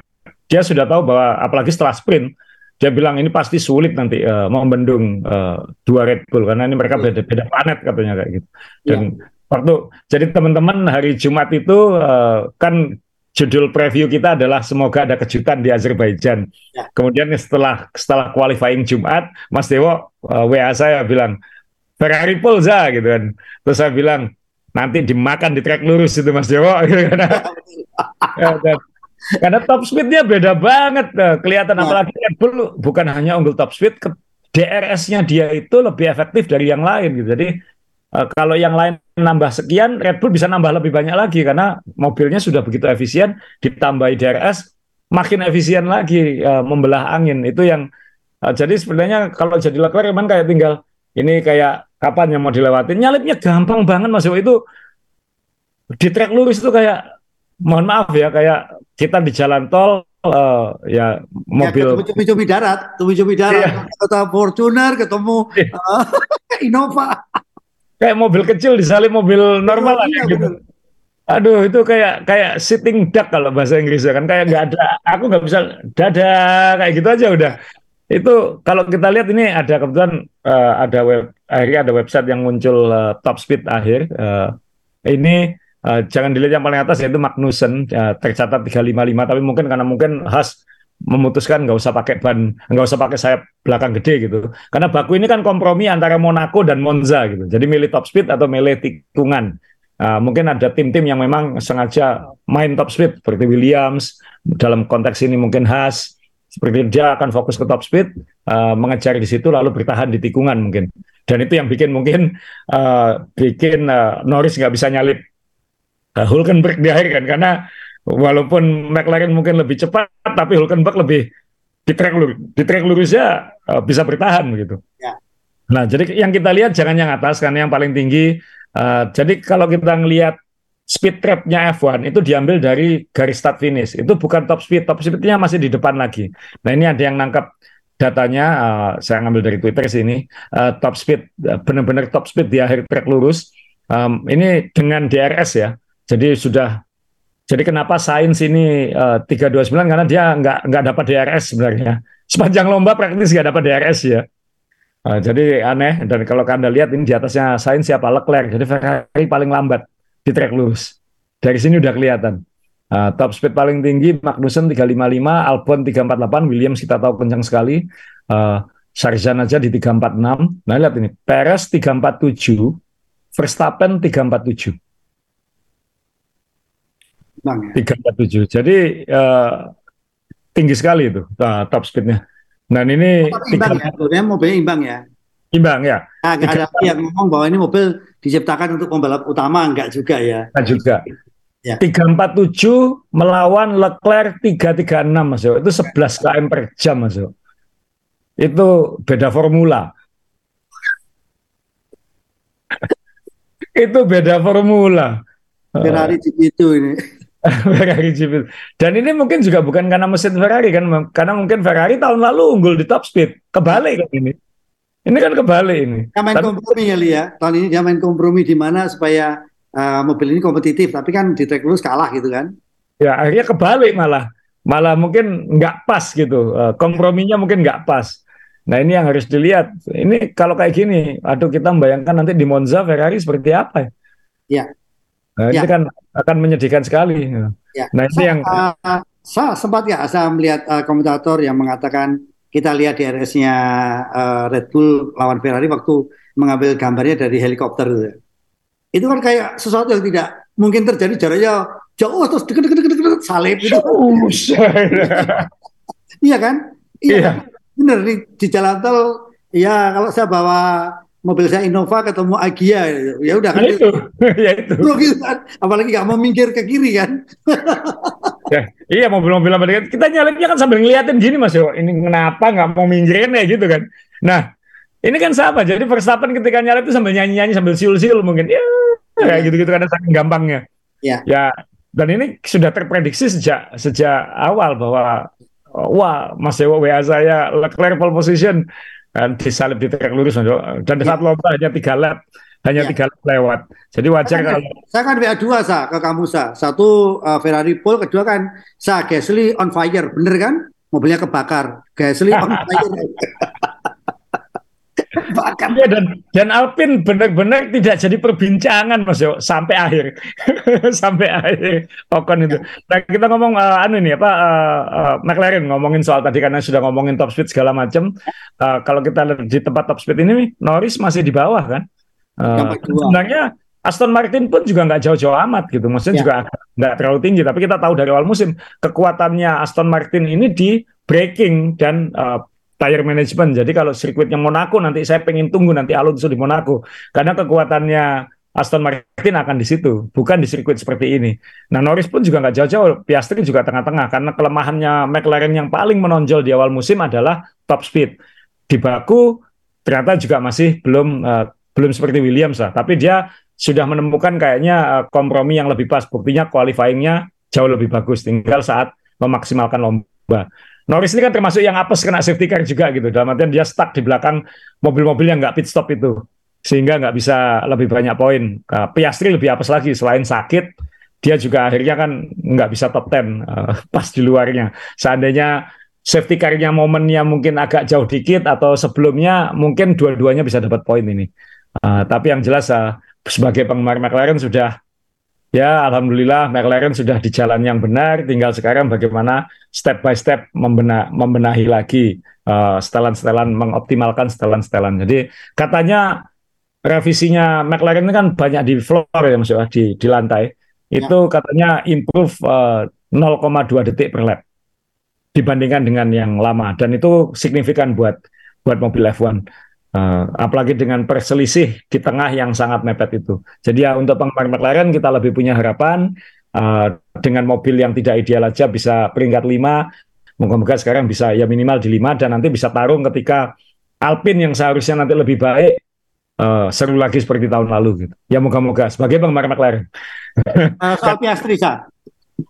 dia sudah tahu bahwa apalagi setelah sprint dia bilang ini pasti sulit nanti uh, membendung uh, dua Red Bull karena ini mereka beda beda planet katanya kayak gitu. Dan ya. waktu jadi teman-teman hari Jumat itu uh, kan judul preview kita adalah semoga ada kejutan di Azerbaijan. Ya. Kemudian setelah setelah qualifying Jumat, Mas Dewo uh, WA saya bilang Ferrari Polza gitu kan. Terus saya bilang nanti dimakan di trek lurus itu Mas Dewo karena ya, dan, karena top speednya beda banget nah, kelihatan nah. apalagi Red Bull bukan hanya unggul top speed DRS-nya dia itu lebih efektif dari yang lain gitu. Jadi uh, kalau yang lain nambah sekian Red Bull bisa nambah lebih banyak lagi karena mobilnya sudah begitu efisien ditambahi DRS makin efisien lagi uh, membelah angin. Itu yang uh, jadi sebenarnya kalau jadi Leclerc memang kayak tinggal ini kayak kapan yang mau dilewatin? Nyalipnya gampang banget mas. Itu di trek lurus itu kayak mohon maaf ya kayak kita di jalan tol uh, ya mobil ya, ketemu cumi darat ketemu cumi darat iya. ketemu Fortuner ketemu iya. uh, Innova. Kayak mobil kecil disalip mobil normal iya, iya, gitu. Aduh itu kayak kayak sitting duck kalau bahasa Inggrisnya kan. Kayak nggak ada aku nggak bisa dada kayak gitu aja udah. Itu kalau kita lihat ini ada kebetulan uh, ada web akhirnya ada website yang muncul uh, top speed akhir uh, ini uh, jangan dilihat yang paling atas yaitu Magnussen uh, tercatat 355 tapi mungkin karena mungkin Has memutuskan nggak usah pakai ban nggak usah pakai sayap belakang gede gitu. Karena baku ini kan kompromi antara Monaco dan Monza gitu. Jadi milih top speed atau milih tikungan. Uh, mungkin ada tim-tim yang memang sengaja main top speed seperti Williams dalam konteks ini mungkin Haas seperti dia akan fokus ke top speed, uh, mengejar di situ lalu bertahan di tikungan mungkin. Dan itu yang bikin mungkin uh, bikin uh, Norris nggak bisa nyalip Hulkenberg di akhir kan karena walaupun McLaren mungkin lebih cepat tapi Hulkenberg lebih di track lurus di track lurusnya uh, bisa bertahan begitu. Ya. Nah, jadi yang kita lihat jangan yang atas karena yang paling tinggi uh, jadi kalau kita ngelihat speed trapnya F1 itu diambil dari garis start finish. Itu bukan top speed, top speednya masih di depan lagi. Nah ini ada yang nangkap datanya, uh, saya ngambil dari Twitter sini, uh, top speed, uh, benar-benar top speed di akhir trek lurus. Um, ini dengan DRS ya, jadi sudah jadi kenapa Sains ini uh, 329 karena dia nggak nggak dapat DRS sebenarnya. Sepanjang lomba praktis nggak dapat DRS ya. Uh, jadi aneh dan kalau anda lihat ini di atasnya Sains siapa Leclerc. Jadi Ferrari paling lambat di trek lurus. Dari sini udah kelihatan. Uh, top speed paling tinggi Magnussen 355, Albon 348, Williams kita tahu kencang sekali. Uh, Sarjan aja di 346. Nah lihat ini, Perez 347, Verstappen 347. Bang, ya? 347. Jadi uh, tinggi sekali itu uh, top speednya. Dan ini oh, imbang 3... ya, sebenarnya mobilnya imbang ya. Imbang ya. Nah, ada yang ngomong bahwa ini mobil diciptakan untuk pembalap utama, enggak juga ya? Enggak juga. Ya. 347 melawan Leclerc 336 Mas Itu 11 km per jam Mas Itu beda formula. itu beda formula. Ferrari itu ini. Ferrari GP. Dan ini mungkin juga bukan karena mesin Ferrari kan, karena mungkin Ferrari tahun lalu unggul di top speed. Kebalik kan ini. Ini kan kebalik ini. Dia main tapi, kompromi ya Lia. Tahun ini dia main kompromi di mana supaya uh, mobil ini kompetitif, tapi kan di track lurus kalah gitu kan. Ya akhirnya kebalik malah. Malah mungkin nggak pas gitu. Uh, komprominya mungkin nggak pas. Nah ini yang harus dilihat. Ini kalau kayak gini, aduh kita membayangkan nanti di Monza Ferrari seperti apa ya? Ya. Nah, ya. ini kan akan menyedihkan sekali. Ya. Nah ini yang uh, saya sempat ya saya melihat uh, komentator yang mengatakan kita lihat di RS-nya uh, Red Bull lawan Ferrari waktu mengambil gambarnya dari helikopter itu. Itu kan kayak sesuatu yang tidak mungkin terjadi jaraknya jauh terus deket deket deket, deket salib gitu. iya kan? Iya. iya bener di, di jalan tol ya kalau saya bawa mobil saya Innova ketemu Agia. Ya udah kan? Ya itu. Ya itu. Bro gitu kan. Apalagi nggak mau minggir ke kiri kan? Ya, iya mobil-mobil Amerika kita nyalipnya kan sambil ngeliatin gini mas yo. Ini kenapa nggak mau minggirin ya gitu kan? Nah ini kan sama jadi Verstappen ketika nyalip itu sambil nyanyi-nyanyi sambil siul-siul mungkin. Ya kayak iya. gitu-gitu karena saking gampangnya. Ya ya dan ini sudah terprediksi sejak sejak awal bahwa wah Mas Dewo WA saya Leclerc pole position dan disalib di trek lurus dan saat ya. lomba hanya tiga lap hanya ya. tiga lap lewat. Jadi wajar saya kan, kalau saya kan WA dua sa ke kamu sa. Satu uh, Ferrari pole kedua kan sa Gasly on fire. Bener kan? Mobilnya kebakar. Gasly on fire Bahkan. Ya, dan dan Alpin benar-benar tidak jadi perbincangan Mas Yo sampai akhir. sampai akhir Ocon itu. Nah, kita ngomong uh, anu ini apa uh, uh, McLaren ngomongin soal tadi karena sudah ngomongin top speed segala macam. Uh, kalau kita lihat di tempat top speed ini Norris masih di bawah kan. Uh, sebenarnya Aston Martin pun juga nggak jauh-jauh amat gitu, maksudnya ya. juga nggak terlalu tinggi. Tapi kita tahu dari awal musim kekuatannya Aston Martin ini di braking dan uh, tire management. Jadi kalau sirkuitnya Monaco nanti saya pengen tunggu nanti Alonso di Monaco karena kekuatannya Aston Martin akan di situ, bukan di sirkuit seperti ini. Nah Norris pun juga nggak jauh-jauh, Piastri juga tengah-tengah karena kelemahannya McLaren yang paling menonjol di awal musim adalah top speed. Di Baku ternyata juga masih belum uh, belum seperti Williams lah, tapi dia sudah menemukan kayaknya uh, kompromi yang lebih pas. Buktinya qualifyingnya jauh lebih bagus, tinggal saat memaksimalkan lomba. Norris ini kan termasuk yang apes kena safety car juga gitu. Dalam artian dia stuck di belakang mobil-mobil yang nggak pit stop itu. Sehingga nggak bisa lebih banyak poin. Uh, Piastri lebih apes lagi. Selain sakit, dia juga akhirnya kan nggak bisa top 10 uh, pas di luarnya. Seandainya safety car-nya momennya mungkin agak jauh dikit atau sebelumnya mungkin dua-duanya bisa dapat poin ini. Uh, tapi yang jelas uh, sebagai penggemar McLaren sudah ya alhamdulillah McLaren sudah di jalan yang benar. Tinggal sekarang bagaimana step by step membenah, membenahi lagi uh, setelan-setelan mengoptimalkan setelan-setelan. Jadi katanya revisinya McLaren ini kan banyak di floor ya Mas di di lantai. Ya. itu katanya improve uh, eh, 0,2 detik per lap dibandingkan dengan yang lama. Dan itu signifikan buat buat mobil F1 Uh, apalagi dengan perselisih di tengah yang sangat mepet itu. Jadi ya untuk penggemar McLaren kita lebih punya harapan uh, dengan mobil yang tidak ideal aja bisa peringkat 5, moga-moga sekarang bisa ya minimal di 5 dan nanti bisa tarung ketika Alpine yang seharusnya nanti lebih baik uh, seru lagi seperti tahun lalu gitu. Ya moga-moga sebagai penggemar McLaren. uh, soal Piastri, Sa.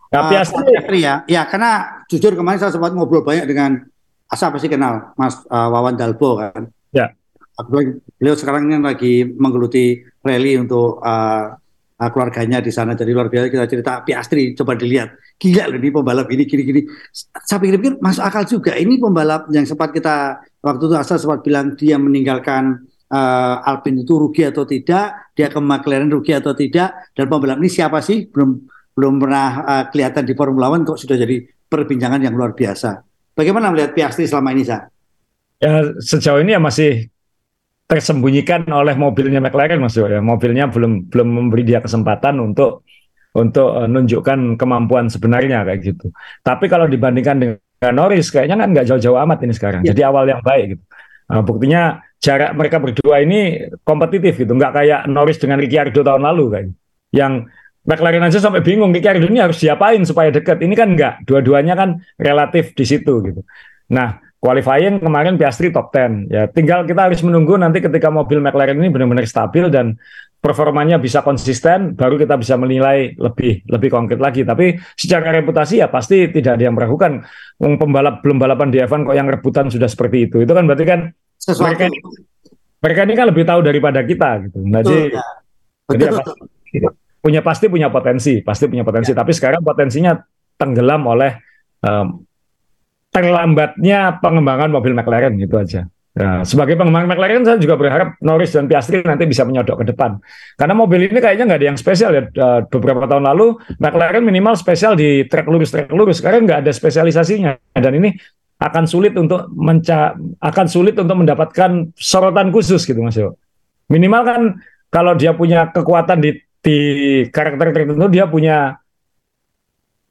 Uh. Piastri ya. Ya, karena jujur kemarin saya sempat ngobrol banyak dengan Asa pasti kenal Mas uh, Wawan Dalbo kan. Ya. Beliau sekarang ini lagi menggeluti rally untuk uh, uh, keluarganya di sana. Jadi luar biasa kita cerita Piastri coba dilihat. Gila loh ini pembalap ini gini-gini. Saya pikir-pikir masuk akal juga. Ini pembalap yang sempat kita waktu itu Asa sempat bilang dia meninggalkan uh, Alpine itu rugi atau tidak, dia ke McLaren rugi atau tidak, dan pembalap ini siapa sih? Belum belum pernah uh, kelihatan di Formula One kok sudah jadi perbincangan yang luar biasa. Bagaimana melihat Piastri selama ini, Sa? Ya, sejauh ini ya masih tersembunyikan oleh mobilnya McLaren, Mas ya. Mobilnya belum belum memberi dia kesempatan untuk untuk menunjukkan kemampuan sebenarnya kayak gitu. Tapi kalau dibandingkan dengan Norris, kayaknya kan nggak jauh-jauh amat ini sekarang. Ya. Jadi awal yang baik gitu. Nah, buktinya jarak mereka berdua ini kompetitif gitu, nggak kayak Norris dengan Ricciardo tahun lalu kan, yang McLaren aja sampai bingung Ricciardo ini harus diapain supaya dekat. Ini kan nggak, dua-duanya kan relatif di situ gitu. Nah, qualifying kemarin Piastri top 10. Ya, tinggal kita harus menunggu nanti ketika mobil McLaren ini benar-benar stabil dan performanya bisa konsisten, baru kita bisa menilai lebih lebih konkret lagi. Tapi secara reputasi ya pasti tidak ada yang meragukan. Pembalap belum balapan di F1 kok yang rebutan sudah seperti itu. Itu kan berarti kan sesuatu. Mereka, mereka ini kan lebih tahu daripada kita gitu. Nah, jadi, ya. jadi punya pasti punya potensi, pasti punya potensi. Ya. Tapi sekarang potensinya tenggelam oleh um, terlambatnya pengembangan mobil McLaren gitu aja. Ya, sebagai pengembang McLaren saya juga berharap Norris dan Piastri nanti bisa menyodok ke depan. Karena mobil ini kayaknya nggak ada yang spesial ya. Beberapa tahun lalu McLaren minimal spesial di trek lurus trek lurus. Sekarang nggak ada spesialisasinya. Dan ini akan sulit untuk menca akan sulit untuk mendapatkan sorotan khusus gitu Mas Yo. Minimal kan kalau dia punya kekuatan di di karakter tertentu dia punya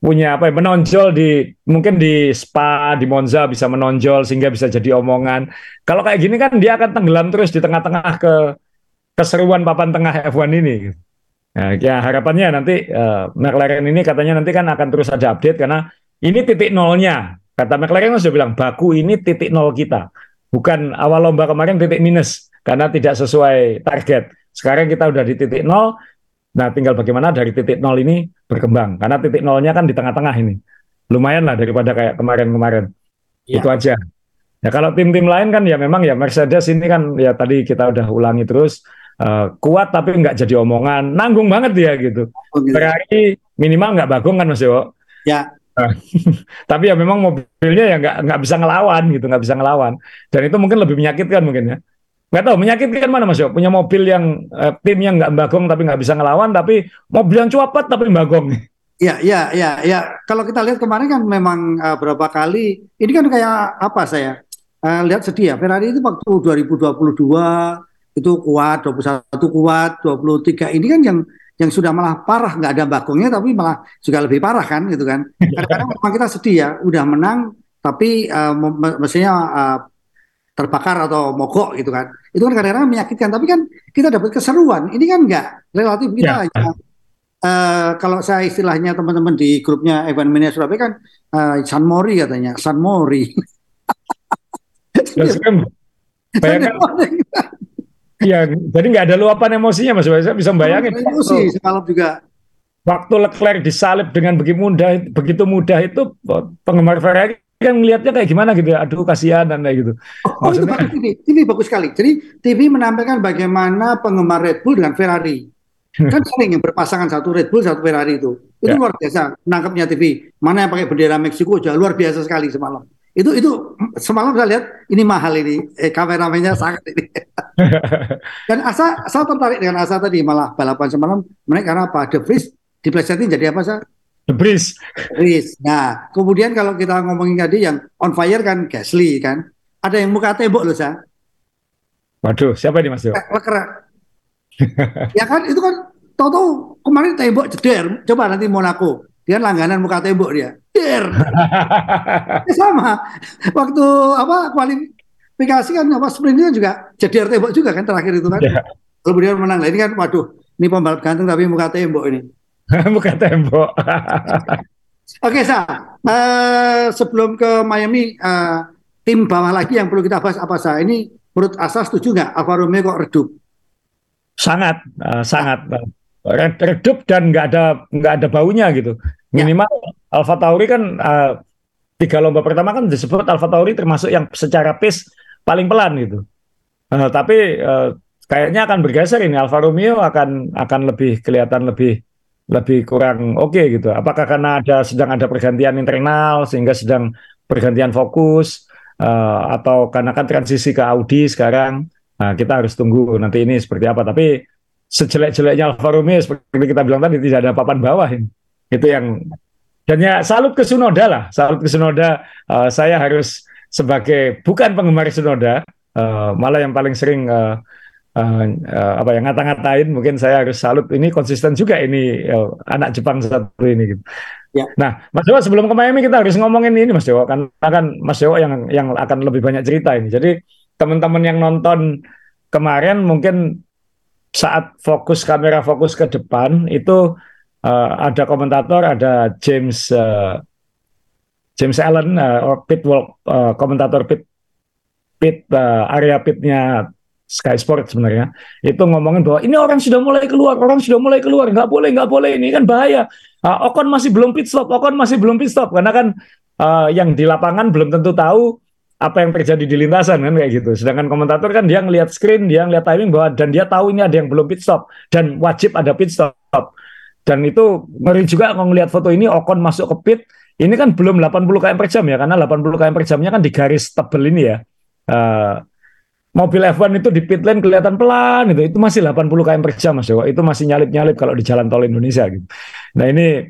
punya apa ya menonjol di mungkin di Spa di Monza bisa menonjol sehingga bisa jadi omongan. Kalau kayak gini kan dia akan tenggelam terus di tengah-tengah ke keseruan papan tengah F1 ini. Nah, ya harapannya nanti uh, McLaren ini katanya nanti kan akan terus ada update karena ini titik nolnya Kata McLaren sudah bilang, baku ini titik nol kita. Bukan awal lomba kemarin titik minus, karena tidak sesuai target. Sekarang kita udah di titik nol, nah tinggal bagaimana dari titik nol ini berkembang. Karena titik nolnya kan di tengah-tengah ini. Lumayan lah daripada kayak kemarin-kemarin. Ya. Itu aja. Ya kalau tim-tim lain kan ya memang ya Mercedes ini kan ya tadi kita udah ulangi terus uh, kuat tapi nggak jadi omongan, nanggung banget dia gitu. Oh, gitu. Ferrari minimal nggak bagong kan Mas Dewo? Ya, Tapi ya memang mobilnya ya nggak nggak bisa ngelawan gitu, nggak bisa ngelawan. Dan itu mungkin lebih menyakitkan mungkin ya. Nggak tahu menyakitkan mana Mas Yo? Punya mobil yang eh, tim yang nggak bagong tapi nggak bisa ngelawan, tapi mobil yang cuapat tapi bagong. Ya, ya, ya, ya. Kalau kita lihat kemarin kan memang uh, berapa kali, ini kan kayak apa saya uh, lihat sedih ya. Ferrari itu waktu 2022 itu kuat, 21 kuat, 23 ini kan yang yang sudah malah parah nggak ada bagongnya tapi malah juga lebih parah kan gitu kan kadang-kadang memang kita sedih ya udah menang tapi uh, mestinya uh, terbakar atau mogok gitu kan itu kan kadang-kadang menyakitkan tapi kan kita dapat keseruan ini kan nggak relatif kita ya. ya. Uh, kalau saya istilahnya teman-teman di grupnya Evan Mania Surabaya kan uh, San Mori katanya San Mori. Ya, bayangkan, jadi nggak ada luapan emosinya Mas. Saya bisa membayangin. Emosi semalam juga. Waktu Leclerc disalib dengan begitu mudah, begitu mudah itu penggemar Ferrari kan melihatnya kayak gimana gitu ya. Aduh kasihan dan kayak gitu. Oh, Maksudnya, oh, itu ini, ini bagus sekali. Jadi TV menampilkan bagaimana penggemar Red Bull dengan Ferrari. kan sering yang berpasangan satu Red Bull satu Ferrari itu. Itu ya. luar biasa nangkepnya TV. Mana yang pakai bendera Meksiko aja luar biasa sekali semalam. Itu itu semalam saya lihat ini mahal ini eh, kameramennya sangat ini. Dan Asa saya tertarik dengan Asa tadi malah balapan semalam menaik karena apa? The Vries diplesetin jadi apa sih? The Vries. Vries. Nah, kemudian kalau kita ngomongin tadi yang on fire kan Gasly kan. Ada yang muka tembok loh, Sa. Waduh, siapa ini Mas Yo? ya kan itu kan tahu-tahu kemarin tembok jeder. Coba nanti Monaco. Dia langganan muka tembok dia. Der. sama. Waktu apa kualifikasi kan apa sprintnya juga jadi tembok juga kan terakhir itu kan. Yeah. Kemudian menang. Nah, ini kan waduh, ini pembalap ganteng tapi muka tembok ini. muka tembok. Oke, Sa. Uh, sebelum ke Miami, uh, tim bawah lagi yang perlu kita bahas apa Sa? Ini menurut Asa setuju nggak Alfa Romeo kok redup? sangat uh, sangat uh, redup dan nggak ada nggak ada baunya gitu. Ya. Minimal ya. Alfa Tauri kan uh, tiga lomba pertama kan disebut Alfa Tauri termasuk yang secara pace paling pelan gitu. Uh, tapi uh, kayaknya akan bergeser ini Alfa Romeo akan akan lebih kelihatan lebih lebih kurang oke okay gitu. Apakah karena ada sedang ada pergantian internal sehingga sedang pergantian fokus uh, atau karena kan transisi ke Audi sekarang. Nah, kita harus tunggu nanti ini seperti apa. Tapi sejelek-jeleknya Alfa Romeo seperti kita bilang tadi tidak ada papan bawah ini. Itu yang dan ya salut ke Sunoda lah. Salut ke Sunoda. Uh, saya harus sebagai bukan penggemar Sunoda, uh, malah yang paling sering uh, uh, uh, apa yang ngata-ngatain mungkin saya harus salut ini konsisten juga ini uh, anak Jepang satu ini gitu. Ya. Nah, Mas Dewa sebelum ke Miami kita harus ngomongin ini Mas Dewa kan kan Mas Dewa yang yang akan lebih banyak cerita ini. Jadi teman-teman yang nonton kemarin mungkin saat fokus kamera fokus ke depan itu uh, ada komentator ada James uh, James Allen uh, pit walk uh, komentator pit pit uh, area pitnya Sky Sport sebenarnya itu ngomongin bahwa ini orang sudah mulai keluar, orang sudah mulai keluar, nggak boleh, nggak boleh, ini kan bahaya. Uh, Ocon masih belum pit stop, Ocon masih belum pit stop karena kan uh, yang di lapangan belum tentu tahu apa yang terjadi di lintasan kan kayak gitu. Sedangkan komentator kan dia ngelihat screen, dia ngelihat timing bahwa dan dia tahu ini ada yang belum pit stop dan wajib ada pit stop. Dan itu ngeri juga kalau ngelihat foto ini Ocon masuk ke pit, ini kan belum 80 km per jam ya karena 80 km per jamnya kan di garis tebel ini ya. Uh, mobil F1 itu di pit lane kelihatan pelan itu itu masih 80 km per jam Mas Dewa itu masih nyalip-nyalip kalau di jalan tol Indonesia gitu. Nah ini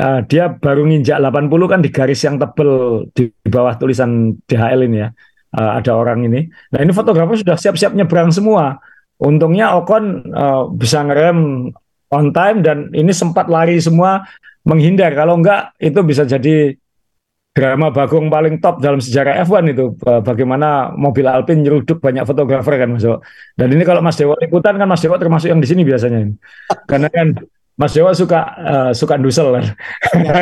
uh, dia baru nginjak 80 kan di garis yang tebel di bawah tulisan DHL ini ya. Uh, ada orang ini. Nah ini fotografer sudah siap-siap nyebrang semua. Untungnya Ocon uh, bisa ngerem on time dan ini sempat lari semua menghindar. Kalau enggak itu bisa jadi drama bagong paling top dalam sejarah F1 itu bagaimana mobil Alpine nyeruduk banyak fotografer kan Mas Dewa. Dan ini kalau Mas Dewa liputan kan Mas Dewa termasuk yang di sini biasanya. Karena kan Mas Dewa suka uh, suka dusel kan. Ya.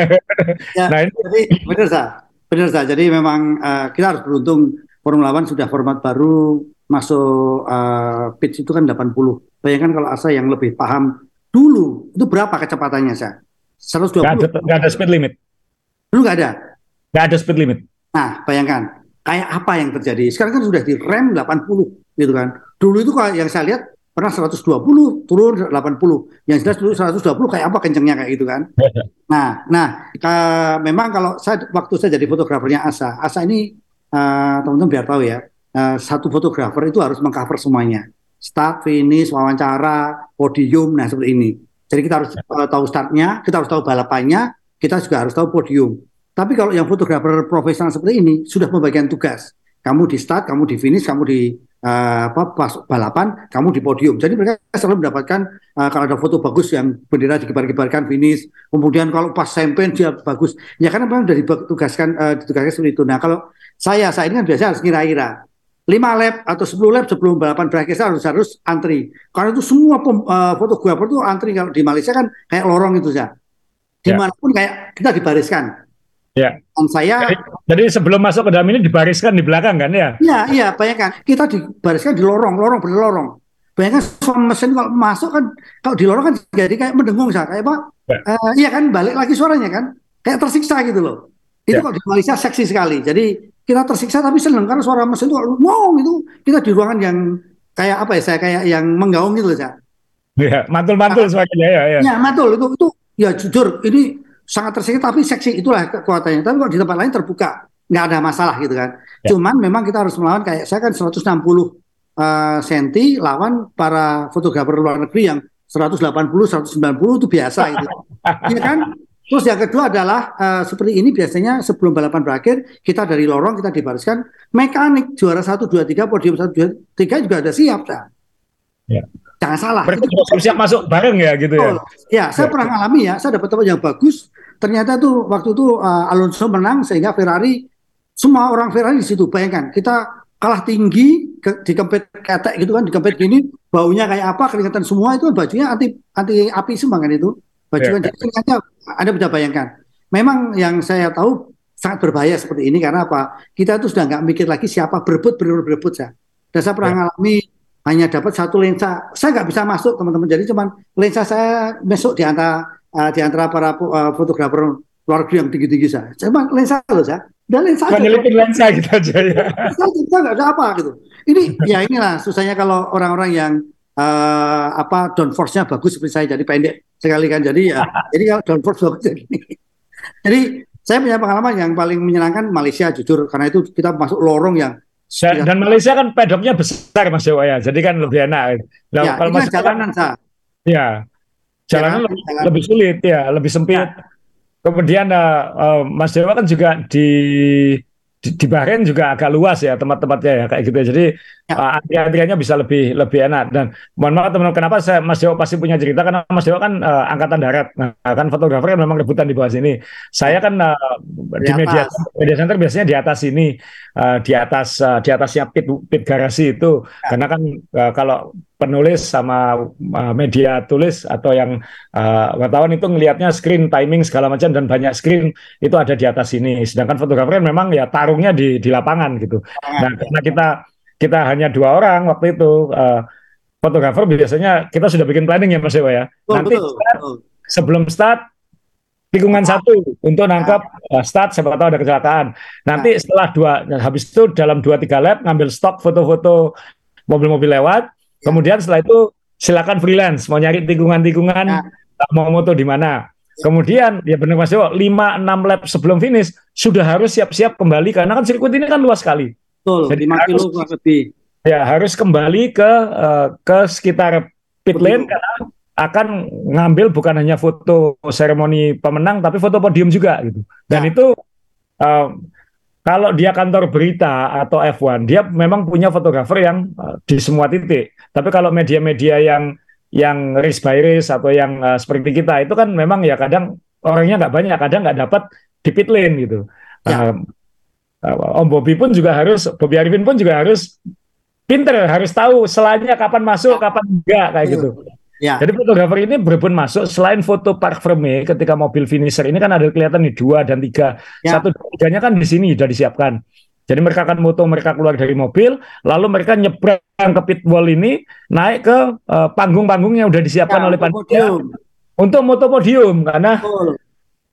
ya, nah ini jadi benar sah. Benar sah. Jadi memang uh, kita harus beruntung Formula One sudah format baru masuk uh, pitch itu kan 80. Bayangkan kalau Asa yang lebih paham dulu itu berapa kecepatannya sah? 120. Gak ada, gak ada speed limit. Dulu nggak ada. Nggak ada speed limit. Nah, bayangkan kayak apa yang terjadi. Sekarang kan sudah di rem 80 gitu kan. Dulu itu kalau yang saya lihat pernah 120 turun 80. Yang jelas dulu 120 kayak apa kencengnya kayak gitu kan. nah, nah ke, memang kalau saya waktu saya jadi fotografernya Asa, Asa ini uh, teman-teman biar tahu ya, uh, satu fotografer itu harus mengcover semuanya. Start, finish, wawancara, podium, nah seperti ini. Jadi kita harus uh, tahu startnya, kita harus tahu balapannya, kita juga harus tahu podium. Tapi kalau yang fotografer profesional seperti ini sudah pembagian tugas. Kamu di start, kamu di finish, kamu di uh, apa pas balapan, kamu di podium. Jadi mereka selalu mendapatkan uh, kalau ada foto bagus yang bendera dikibar-kibarkan finish. Kemudian kalau pas champion dia bagus. Ya karena memang sudah ditugaskan uh, ditugaskan seperti itu. Nah kalau saya saya ini kan biasanya harus ngira-ngira. 5 lap atau 10 lap sebelum balapan berakhir saya harus harus antri. Karena itu semua uh, fotografer itu antri kalau di Malaysia kan kayak lorong itu ya. Di mana pun ya. kayak kita dibariskan Ya. Dan saya jadi, jadi sebelum masuk ke dalam ini dibariskan di belakang kan ya? Iya, iya, bayangkan kita dibariskan di lorong, lorong berlorong. Bayangkan sound mesin kalau masuk kan kalau di lorong kan jadi kayak mendengung saya kayak apa? Ya. Uh, iya kan balik lagi suaranya kan kayak tersiksa gitu loh. Itu ya. kalau di Malaysia seksi sekali. Jadi kita tersiksa tapi seneng karena suara mesin itu kalau ngomong itu kita di ruangan yang kayak apa ya saya kayak yang menggaung gitu loh saya. Iya, mantul-mantul suaranya ya, ya. Ya, mantul itu itu ya jujur ini sangat terseksi tapi seksi itulah kekuatannya. Tapi kalau di tempat lain terbuka nggak ada masalah gitu kan. Ya. Cuman memang kita harus melawan kayak saya kan 160 uh, senti lawan para fotografer luar negeri yang 180 190 itu biasa gitu. Iya kan? Terus yang kedua adalah uh, seperti ini biasanya sebelum balapan berakhir kita dari lorong kita dibariskan mekanik juara 1 2 3 podium 1 2 3 juga ada siap kan. Ya. Jangan salah. Berarti itu siap masuk bareng ya gitu ya. Oh, ya, saya ya. pernah ngalami ya, saya dapat tempat yang bagus, ternyata tuh waktu itu uh, Alonso menang sehingga Ferrari semua orang Ferrari di situ bayangkan kita kalah tinggi ke, di kempet ketek gitu kan di kempet gini baunya kayak apa kelihatan semua itu bajunya anti anti api semua kan itu baju yeah. kan jadi ternyata anda bisa bayangkan memang yang saya tahu sangat berbahaya seperti ini karena apa kita tuh sudah nggak mikir lagi siapa berebut berebut berebut ya dan saya pernah yeah. ngalami hanya dapat satu lensa. Saya nggak bisa masuk teman-teman. Jadi cuman lensa saya masuk di antara uh, di antara para uh, fotografer luar negeri yang tinggi-tinggi saya. Cuma lensa loh saya. Dan lensa aja. lensa gitu aja ya. Kita nggak ada apa gitu. Ini ya inilah susahnya kalau orang-orang yang uh, apa downforce-nya bagus seperti saya jadi pendek sekali kan. Jadi ya jadi kalau downforce bagus jadi Jadi saya punya pengalaman yang paling menyenangkan Malaysia jujur karena itu kita masuk lorong yang dan, dan Malaysia kan pedoknya besar Mas Dewa ya, jadi kan lebih enak. Nah, ya, kalau Mas jalanan sah. Ya, jalanan lebih, jalan. lebih sulit ya, lebih sempit. Ya. Kemudian uh, uh, Mas Dewa kan juga di di, di Bahrain juga agak luas ya tempat-tempatnya ya kayak gitu. Ya. Jadi ya. uh, antrian-antriannya bisa lebih lebih enak dan mohon maaf teman-teman kenapa saya Mas Dewa pasti punya cerita karena Mas Dewa kan uh, angkatan darat. Nah, kan fotografer kan memang rebutan di bawah sini. Saya kan uh, di, di media media center biasanya di atas ini uh, di atas uh, di atasnya pit pit garasi itu ya. karena kan uh, kalau penulis sama uh, media tulis atau yang uh, wartawan itu ngelihatnya screen timing segala macam dan banyak screen itu ada di atas ini. Sedangkan fotografer kan memang ya tarungnya di di lapangan gitu. Nah, karena kita kita hanya dua orang waktu itu uh, fotografer biasanya kita sudah bikin planning ya Mas Ewa ya. Betul, Nanti betul, start, betul. sebelum start tikungan satu untuk nangkap uh, start siapa tahu ada kecelakaan. Nanti setelah dua habis itu dalam dua tiga lap ngambil stok foto-foto mobil-mobil lewat Kemudian setelah itu silakan freelance mau nyari tikungan-tikungan nah. mau moto di mana. Ya. Kemudian ya benar Mas Dewo, 5 6 lap sebelum finish sudah harus siap-siap kembali karena kan sirkuit ini kan luas sekali. Betul, Jadi 5 kilo harus, lebih. Ya, harus kembali ke uh, ke sekitar pit lane karena akan ngambil bukan hanya foto seremoni pemenang tapi foto podium juga gitu. Dan ya. itu uh, kalau dia kantor berita atau F1, dia memang punya fotografer yang uh, di semua titik. Tapi kalau media-media yang yang race by race atau yang uh, seperti kita itu kan memang ya kadang orangnya nggak banyak, kadang nggak dapat di pit lane gitu. Ya. Uh, Om Bobby pun juga harus, Bobby Arifin pun juga harus pinter, harus tahu selanya kapan masuk, kapan enggak kayak gitu. Ya. Jadi fotografer ini berebut masuk selain foto park frame ketika mobil finisher ini kan ada kelihatan nih dua dan tiga. Ya. Satu tiganya kan di sini sudah disiapkan. Jadi mereka akan moto mereka keluar dari mobil, lalu mereka nyebrang ke pit wall ini naik ke uh, panggung-panggung yang sudah disiapkan ya, oleh panitia untuk moto podium karena Betul.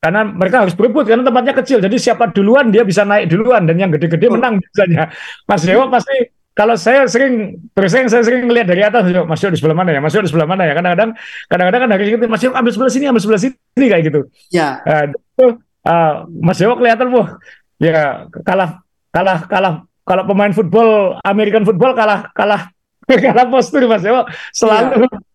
Karena mereka harus berebut karena tempatnya kecil. Jadi siapa duluan dia bisa naik duluan. Dan yang gede-gede menang biasanya. Mas Dewa pasti kalau saya sering terus saya, sering melihat dari atas masuk di sebelah mana ya? Masuk di sebelah mana ya? Kadang-kadang kadang-kadang kan harus gitu masuk ambil sebelah sini ambil sebelah sini kayak gitu. Ya uh, itu uh, Mas Dewa kelihatan wah ya kalah kalah kalah. Kalau pemain football American football kalah kalah kalah postur Mas Dewa. Selalu. Ya.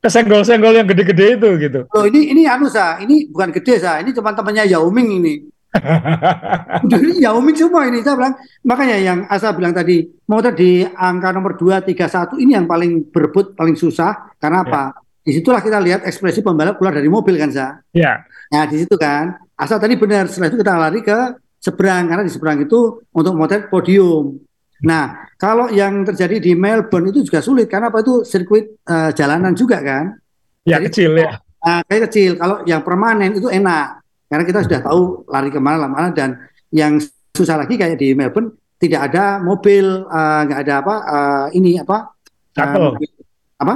Kesenggol-senggol yang gede-gede itu gitu. Oh ini ini anu sa, ini bukan gede sa, ini cuma temannya Yao Ming ini. Udah ini Yao Ming semua ini saya bilang makanya yang Asa bilang tadi mau di angka nomor 2 3 1 ini yang paling berebut paling susah karena apa? Ya. Di situlah kita lihat ekspresi pembalap keluar dari mobil kan sa. Ya. Nah di situ kan Asa tadi benar setelah itu kita lari ke seberang karena di seberang itu untuk motret podium. Nah kalau yang terjadi di Melbourne itu juga sulit karena apa itu sirkuit uh, jalanan juga kan? Ya Jadi, kecil ya. Nah, kayak kecil. Kalau yang permanen itu enak karena kita sudah tahu lari ke mana mana dan yang susah lagi kayak di Melbourne tidak ada mobil eh, nggak uh, ada apa uh, ini apa shuttle uh, apa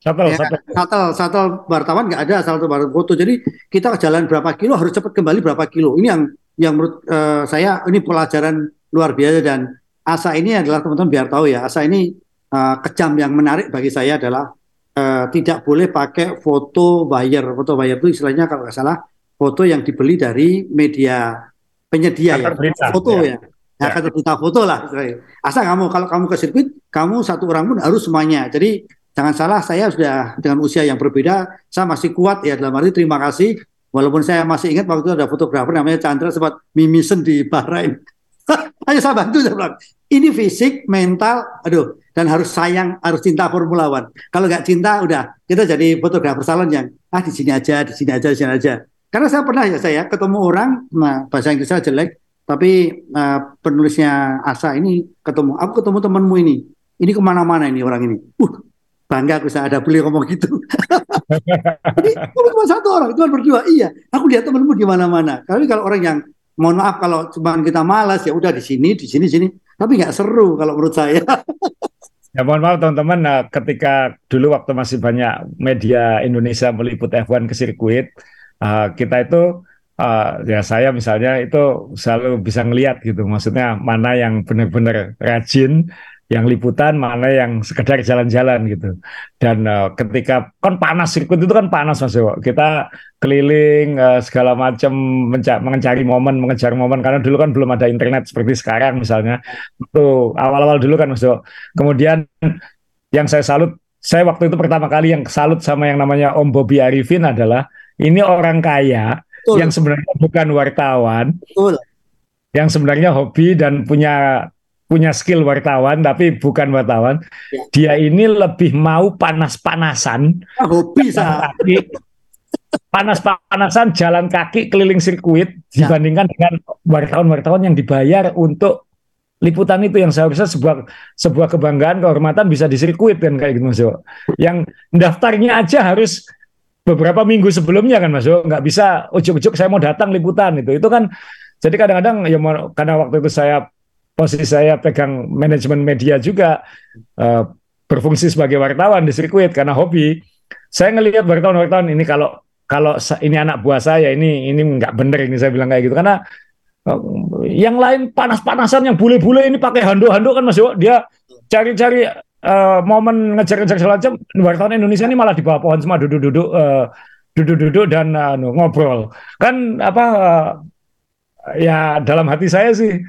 shuttle ya, shuttle. shuttle shuttle wartawan nggak ada shuttle baru foto jadi kita jalan berapa kilo harus cepat kembali berapa kilo ini yang yang menurut uh, saya ini pelajaran luar biasa dan asa ini adalah teman-teman biar tahu ya asa ini uh, kejam yang menarik bagi saya adalah uh, tidak boleh pakai foto buyer foto buyer itu istilahnya kalau nggak salah foto yang dibeli dari media penyedia ya, berita, foto ya. ya. Ya, kata berita foto lah. Asal kamu kalau kamu ke sirkuit, kamu satu orang pun harus semuanya. Jadi jangan salah, saya sudah dengan usia yang berbeda, saya masih kuat ya dalam arti terima kasih. Walaupun saya masih ingat waktu itu ada fotografer namanya Chandra sempat mimisen di Bahrain. Ayo saya bantu saya bilang. Ini fisik, mental, aduh, dan harus sayang, harus cinta Formula One. Kalau nggak cinta, udah kita jadi fotografer salon yang ah di sini aja, di sini aja, di sini aja. Karena saya pernah ya saya ketemu orang, nah bahasa Inggris saya jelek, tapi uh, penulisnya Asa ini ketemu, aku ketemu temanmu ini, ini ke mana-mana ini orang ini. Uh, bangga aku saya ada beli ngomong gitu. Jadi cuma satu orang, cuma berdua. Iya, aku lihat temanmu di mana-mana. Kali kalau orang yang mohon maaf kalau cuma kita malas ya udah di sini, di sini, sini. Tapi nggak seru kalau menurut saya. Ya mohon maaf teman-teman, nah, ketika dulu waktu masih banyak media Indonesia meliput F1 ke sirkuit, uh, kita itu uh, ya saya misalnya itu selalu bisa ngelihat gitu, maksudnya mana yang benar-benar rajin, yang liputan, mana yang sekedar jalan-jalan gitu. Dan uh, ketika kan panas sirkuit itu kan panas Mas Dewo. Kita keliling uh, segala macam mencari momen, mengejar momen karena dulu kan belum ada internet seperti sekarang misalnya. Itu awal-awal dulu kan Mas Dewo. Kemudian yang saya salut, saya waktu itu pertama kali yang salut sama yang namanya Om Bobby Arifin adalah ini orang kaya Betul. yang sebenarnya bukan wartawan. Betul. Yang sebenarnya hobi dan punya punya skill wartawan tapi bukan wartawan. Ya. Dia ini lebih mau panas-panasan. Ah, hobi sah. Panas-panasan jalan kaki keliling sirkuit ya. dibandingkan dengan wartawan-wartawan yang dibayar untuk liputan itu yang seharusnya sebuah sebuah kebanggaan kehormatan bisa di sirkuit kan kayak gitu Mas Jo. Yang daftarnya aja harus beberapa minggu sebelumnya kan Mas Jo, nggak bisa ujuk-ujuk saya mau datang liputan itu. Itu kan jadi kadang-kadang ya karena waktu itu saya posisi saya pegang manajemen media juga uh, berfungsi sebagai wartawan di sirkuit karena hobi. Saya ngelihat wartawan-wartawan ini kalau kalau ini anak buah saya ini ini nggak bener ini saya bilang kayak gitu. Karena uh, yang lain panas-panasan yang bule-bule ini pakai handuk-handuk kan Mas dia cari-cari uh, momen ngejar-ngejar segala wartawan Indonesia ini malah di bawah pohon semua duduk-duduk uh, duduk-duduk dan uh, ngobrol. Kan apa uh, ya dalam hati saya sih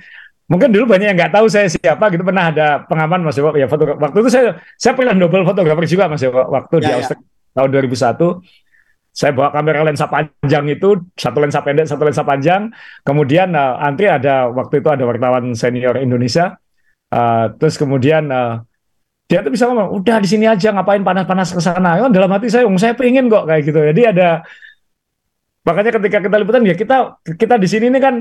Mungkin dulu banyak yang nggak tahu saya siapa gitu. Pernah ada pengaman Mas Dewa? Ya foto waktu itu saya saya pernah double fotografer juga Mas Dewa waktu ya, di ya. Australia tahun 2001 saya bawa kamera lensa panjang itu satu lensa pendek satu lensa panjang. Kemudian uh, antri ada waktu itu ada wartawan senior Indonesia. Uh, terus kemudian uh, dia tuh bisa ngomong udah di sini aja ngapain panas-panas ke sana? Kan dalam hati saya saya pengen kok kayak gitu jadi ada makanya ketika kita liputan ya kita kita di sini ini kan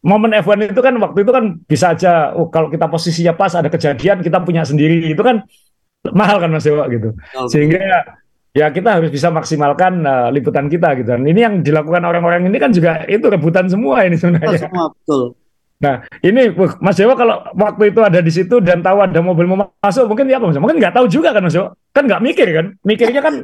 momen F1 itu kan waktu itu kan bisa aja oh, kalau kita posisinya pas ada kejadian kita punya sendiri itu kan mahal kan Mas Dewa gitu. Sehingga ya kita harus bisa maksimalkan uh, liputan kita gitu. Dan ini yang dilakukan orang-orang ini kan juga itu rebutan semua ini sebenarnya. Semua betul. Nah, ini Mas Dewa kalau waktu itu ada di situ dan tahu ada mobil mau masuk, mungkin ya apa Mas? Mungkin nggak tahu juga kan Mas Dewa? Kan nggak mikir kan? Mikirnya kan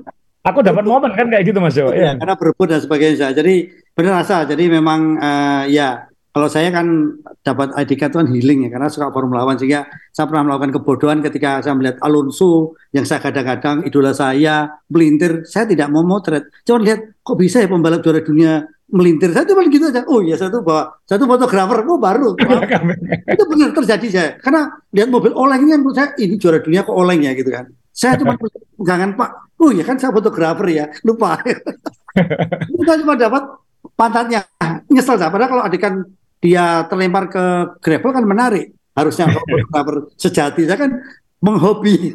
aku dapat momen kan kayak gitu Mas Dewa. Ya, ya. karena berebut dan sebagainya. Jadi benar rasa. Jadi memang uh, ya kalau saya kan dapat ID card itu kan healing ya karena suka Formula One sehingga saya pernah melakukan kebodohan ketika saya melihat Alonso yang saya kadang-kadang idola saya melintir saya tidak mau motret. Cuma lihat kok bisa ya pembalap juara dunia melintir? Saya cuma gitu aja. Oh iya saya tuh bawa saya tuh fotografer oh baru. Itu benar terjadi saya. Karena lihat mobil olengnya menurut saya ini juara dunia kok oleng ya gitu kan. Saya cuma jangan pak oh iya kan saya fotografer ya lupa. Kita cuma dapat pantatnya. Nyesel saya. Padahal kalau adegan dia terlempar ke gravel kan menarik. Harusnya fotografer sejati saya kan menghobi.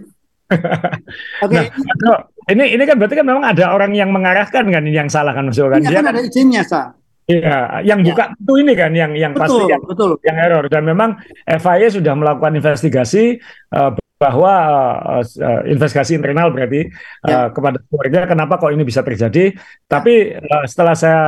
Oke. Okay. Nah, ini ini kan berarti kan memang ada orang yang mengarahkan kan ini yang salah kan Mas kan. Iya kan, ada izinnya sa. Iya, yang ya. buka itu ini kan yang yang betul, pasti yang, betul. yang error dan memang FIA sudah melakukan investigasi uh, bahwa uh, uh, investigasi internal berarti ya. uh, kepada keluarga kenapa kok ini bisa terjadi. Tapi uh, setelah saya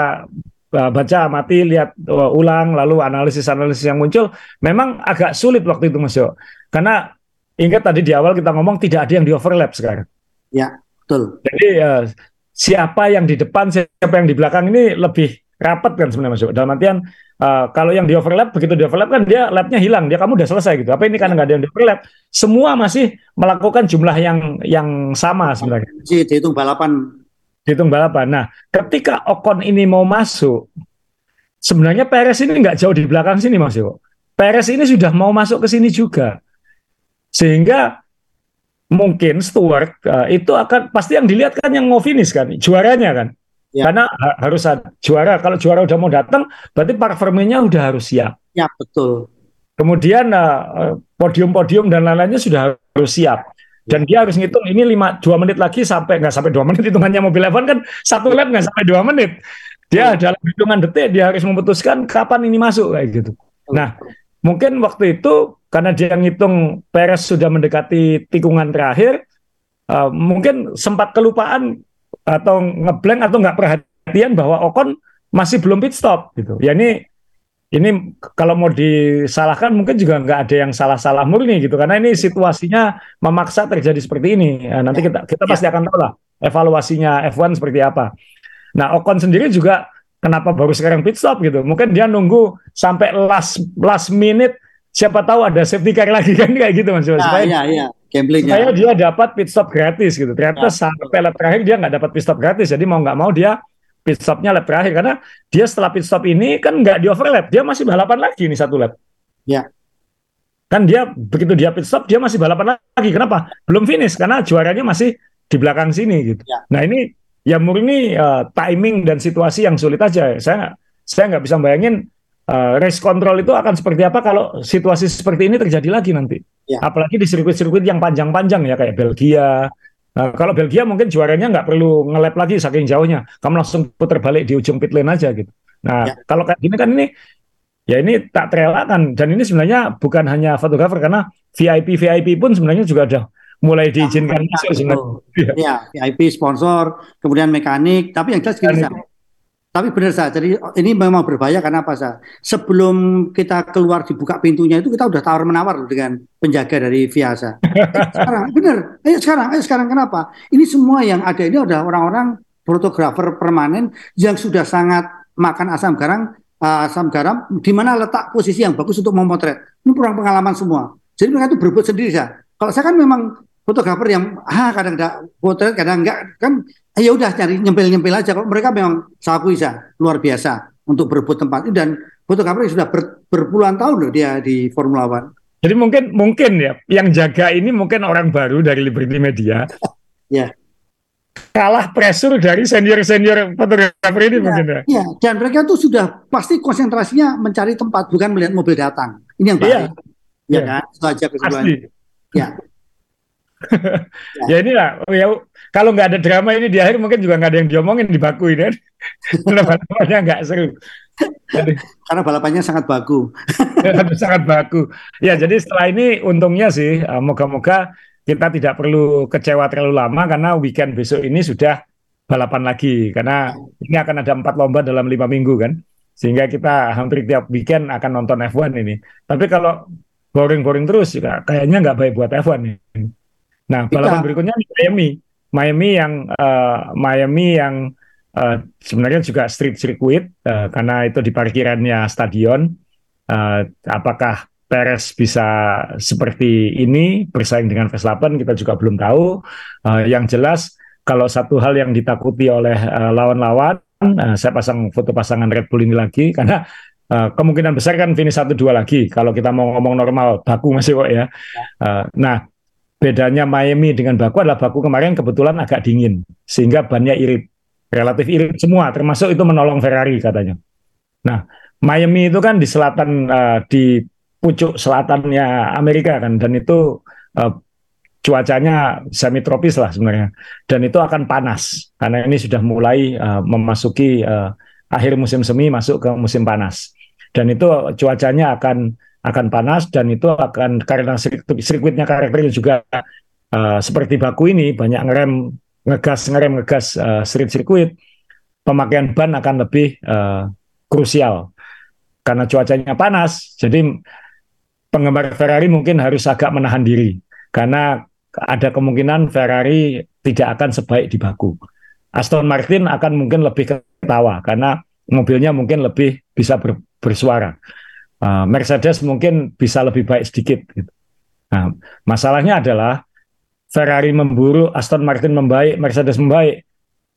baca, mati, lihat uh, ulang, lalu analisis-analisis yang muncul, memang agak sulit waktu itu Mas Yo. Karena ingat tadi di awal kita ngomong tidak ada yang di overlap sekarang. Ya, betul. Jadi uh, siapa yang di depan, siapa yang di belakang ini lebih rapat kan sebenarnya Mas Yo. Dalam artian uh, kalau yang di overlap begitu di overlap kan dia labnya hilang, dia kamu udah selesai gitu. Apa ini karena nggak ada yang di overlap, semua masih melakukan jumlah yang yang sama sebenarnya. Jadi dihitung balapan dihitung balapan. Nah, ketika Ocon ini mau masuk, sebenarnya Perez ini nggak jauh di belakang sini Mas Yo. Perez ini sudah mau masuk ke sini juga. Sehingga mungkin Stewart uh, itu akan pasti yang dilihat kan yang mau finish kan, juaranya kan. Ya. Karena ha harus juara. Kalau juara udah mau datang, berarti performanya udah harus siap. Ya, betul. Kemudian uh, podium-podium dan lain-lainnya sudah harus siap dan dia harus ngitung ini lima dua menit lagi sampai nggak sampai dua menit hitungannya mobil F1 kan satu lap nggak sampai dua menit. Dia dalam hitungan detik dia harus memutuskan kapan ini masuk kayak gitu. Nah mungkin waktu itu karena dia ngitung Perez sudah mendekati tikungan terakhir uh, mungkin sempat kelupaan atau ngeblank atau nggak perhatian bahwa Ocon masih belum pit stop gitu. Ya ini ini kalau mau disalahkan mungkin juga nggak ada yang salah-salah murni gitu karena ini situasinya memaksa terjadi seperti ini. Nah, nanti kita kita pasti akan tahu lah evaluasinya F1 seperti apa. Nah, Ocon sendiri juga kenapa baru sekarang pit stop gitu? Mungkin dia nunggu sampai last last minute siapa tahu ada safety car lagi kan kayak gitu Mas. Nah, supaya, iya, iya. supaya dia dapat pit stop gratis gitu. Ternyata ya. sampai lap terakhir dia nggak dapat pit stop gratis. Jadi mau nggak mau dia pit stopnya lap terakhir karena dia setelah pit stop ini kan nggak di overlap. Dia masih balapan lagi nih satu lap. Ya. Kan dia begitu dia pit stop dia masih balapan lagi. Kenapa? Belum finish karena juaranya masih di belakang sini gitu. Ya. nah ini ya murni uh, timing dan situasi yang sulit aja. Saya saya nggak bisa bayangin uh, race control itu akan seperti apa kalau situasi seperti ini terjadi lagi nanti. Ya. apalagi di sirkuit-sirkuit yang panjang-panjang ya kayak Belgia Nah, kalau Belgia mungkin juaranya nggak perlu ngelap lagi saking jauhnya, kamu langsung putar balik di ujung pit lane aja gitu. Nah, ya. kalau kayak gini kan ini ya ini tak terelakkan dan ini sebenarnya bukan hanya fotografer karena VIP VIP pun sebenarnya juga ada mulai diizinkan ya, sebenarnya. Ya, VIP sponsor, kemudian mekanik, tapi yang jelas gini tapi benar saja, jadi ini memang berbahaya karena apa sah? Sebelum kita keluar dibuka pintunya itu kita udah tawar menawar dengan penjaga dari Viasa. Eh, sekarang benar, ayo sekarang, ayo sekarang kenapa? Ini semua yang ada ini adalah orang-orang fotografer permanen yang sudah sangat makan asam garam, uh, asam garam, di mana letak posisi yang bagus untuk memotret. Ini kurang pengalaman semua. Jadi mereka itu berbuat sendiri sah. Kalau saya kan memang fotografer yang ah kadang enggak potret kadang enggak kan ya udah cari nyempil-nyempil aja kok mereka memang saya bisa luar biasa untuk berebut tempat ini dan fotografer sudah ber, berpuluhan tahun loh dia di Formula One. Jadi mungkin mungkin ya yang jaga ini mungkin orang baru dari Liberty Media. ya. Kalah pressure dari senior-senior fotografer ini ya, mungkin ya. Iya, dan mereka tuh sudah pasti konsentrasinya mencari tempat bukan melihat mobil datang. Ini yang baik. Iya. Ya, ya kan? Itu aja kesimpulannya. Ya. ya ini lah ya kalau nggak ada drama ini di akhir mungkin juga nggak ada yang diomongin di baku ini kan? Karena balapannya nggak seru. Karena balapannya sangat baku. Sangat baku. Ya jadi setelah ini untungnya sih eh, moga-moga kita tidak perlu kecewa terlalu lama karena weekend besok ini sudah balapan lagi. Karena ini akan ada empat lomba dalam lima minggu kan? Sehingga kita hampir tiap weekend akan nonton F1 ini. Tapi kalau boring-boring terus juga kayaknya nggak baik buat F1 nih Nah, balapan berikutnya di Miami. Miami yang uh, Miami yang uh, sebenarnya juga street circuit uh, karena itu di parkirannya stadion. Uh, apakah Perez bisa seperti ini bersaing dengan Verstappen kita juga belum tahu. Uh, yang jelas kalau satu hal yang ditakuti oleh lawan-lawan, uh, saya pasang foto pasangan Red Bull ini lagi karena uh, kemungkinan besar kan finish satu dua lagi kalau kita mau ngomong normal baku masih kok ya. Uh, nah bedanya Miami dengan Baku adalah Baku kemarin kebetulan agak dingin sehingga bannya irit relatif irit semua termasuk itu menolong Ferrari katanya. Nah Miami itu kan di selatan uh, di pucuk selatannya Amerika kan dan itu uh, cuacanya semi tropis lah sebenarnya dan itu akan panas karena ini sudah mulai uh, memasuki uh, akhir musim semi masuk ke musim panas dan itu cuacanya akan akan panas dan itu akan karena sirkuitnya karakternya juga uh, seperti baku ini banyak ngerem ngegas ngerem ngegas uh, street sirkuit pemakaian ban akan lebih uh, krusial karena cuacanya panas jadi penggemar Ferrari mungkin harus agak menahan diri karena ada kemungkinan Ferrari tidak akan sebaik di Baku. Aston Martin akan mungkin lebih ketawa karena mobilnya mungkin lebih bisa ber, bersuara. Uh, Mercedes mungkin bisa lebih baik sedikit. Gitu. Nah, masalahnya adalah Ferrari memburu, Aston Martin membaik, Mercedes membaik,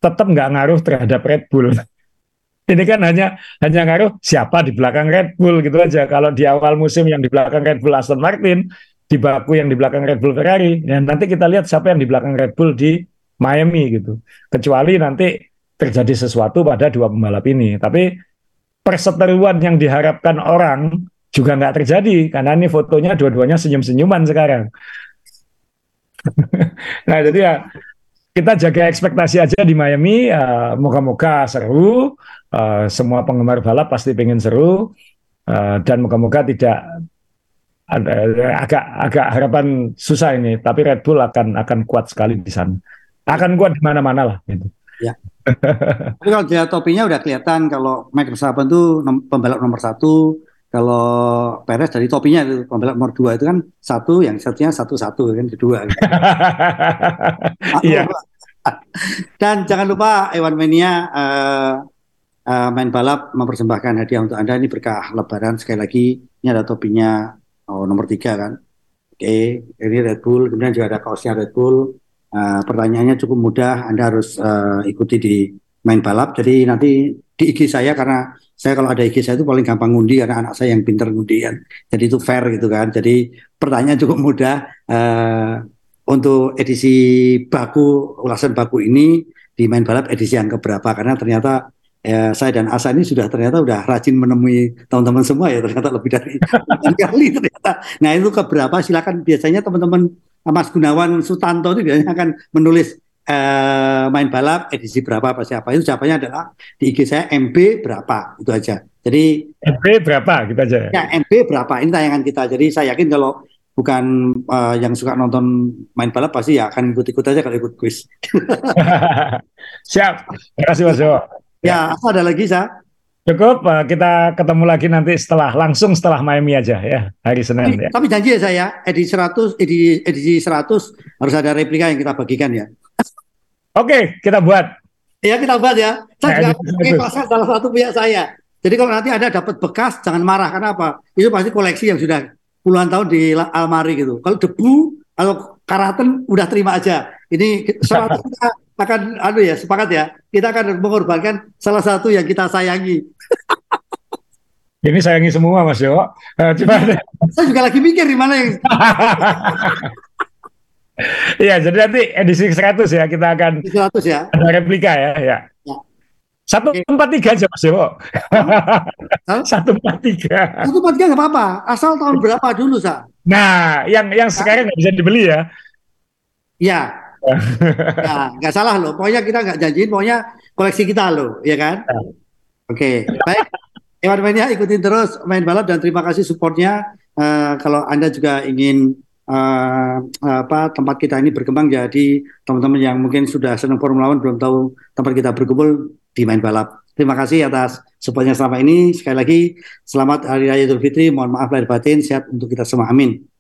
tetap nggak ngaruh terhadap Red Bull. Ini kan hanya hanya ngaruh siapa di belakang Red Bull gitu aja. Kalau di awal musim yang di belakang Red Bull Aston Martin, di Baku yang di belakang Red Bull Ferrari, dan nanti kita lihat siapa yang di belakang Red Bull di Miami gitu. Kecuali nanti terjadi sesuatu pada dua pembalap ini. Tapi perseteruan yang diharapkan orang juga nggak terjadi karena ini fotonya dua-duanya senyum-senyuman sekarang. nah jadi ya kita jaga ekspektasi aja di Miami. Uh, moga-moga seru. Uh, semua penggemar balap pasti pengen seru uh, dan moga-moga tidak agak agak harapan susah ini. Tapi Red Bull akan akan kuat sekali di sana. Akan kuat di mana-mana lah. Gitu. Ya. Tapi kalau dia topinya udah kelihatan kalau Max Verstappen tuh nom pembalap nomor satu, kalau Perez dari topinya itu pembalap nomor dua itu kan satu, yang satunya satu satu kan kedua. Iya. Dan jangan lupa Ewan Mania uh, uh, main balap mempersembahkan hadiah untuk anda ini berkah Lebaran sekali lagi ini ada topinya oh, nomor tiga kan. Oke, okay. ini Red Bull, kemudian juga ada kaosnya Red Bull. Uh, pertanyaannya cukup mudah, Anda harus uh, ikuti di main balap. Jadi nanti di IG saya karena saya kalau ada IG saya itu paling gampang ngundi karena anak saya yang pinter ngundi kan. Jadi itu fair gitu kan. Jadi pertanyaan cukup mudah uh, untuk edisi baku ulasan baku ini di main balap edisi yang keberapa karena ternyata ya, saya dan Asa ini sudah ternyata udah rajin menemui teman-teman semua ya ternyata lebih dari kali ternyata. Nah itu keberapa silakan biasanya teman-teman Mas Gunawan Sutanto itu biasanya akan menulis uh, main balap edisi berapa apa siapa itu jawabannya adalah di IG saya MB berapa itu aja. Jadi MB berapa kita aja. Ya MB berapa ini tayangan kita. Jadi saya yakin kalau bukan uh, yang suka nonton main balap pasti ya akan ikut-ikut aja kalau ikut quiz. Siap. Terima kasih Mas Jo. Ya, apa ada lagi sa? Cukup, uh, kita ketemu lagi nanti setelah langsung setelah Miami aja ya hari Senin tapi, ya. Tapi janji ya saya edisi 100 edisi edisi 100 harus ada replika yang kita bagikan ya. Oke, kita buat. Iya kita buat ya. Saya nah, juga pasal salah satu pihak saya. Jadi kalau nanti ada dapat bekas, jangan marah. Karena apa? Itu pasti koleksi yang sudah puluhan tahun di almari gitu. Kalau debu atau karaten udah terima aja. Ini seratus kita akan, aduh ya sepakat ya. Kita akan mengorbankan salah satu yang kita sayangi. Ini sayangi semua Mas Yo. Uh, coba Saya juga lagi mikir di mana yang Iya, jadi nanti edisi 100 ya kita akan 100 ya. Ada replika ya, ya. ya. Satu empat tiga aja Mas Dewo. Satu empat tiga. Satu empat tiga nggak apa-apa, asal tahun berapa dulu sa. Nah, yang yang sekarang nggak bisa dibeli ya? Iya. Nah, nggak salah loh. Pokoknya kita nggak janjiin, pokoknya koleksi kita loh, ya kan? Ya. Oke, okay. baik. Ewan mainnya ikutin terus main balap dan terima kasih supportnya. Uh, kalau anda juga ingin uh, apa tempat kita ini berkembang jadi teman-teman yang mungkin sudah senang Formula One belum tahu tempat kita berkumpul di main balap. Terima kasih atas supportnya selama ini. Sekali lagi selamat Hari Raya Idul Fitri. Mohon maaf lahir batin. Sehat untuk kita semua. Amin.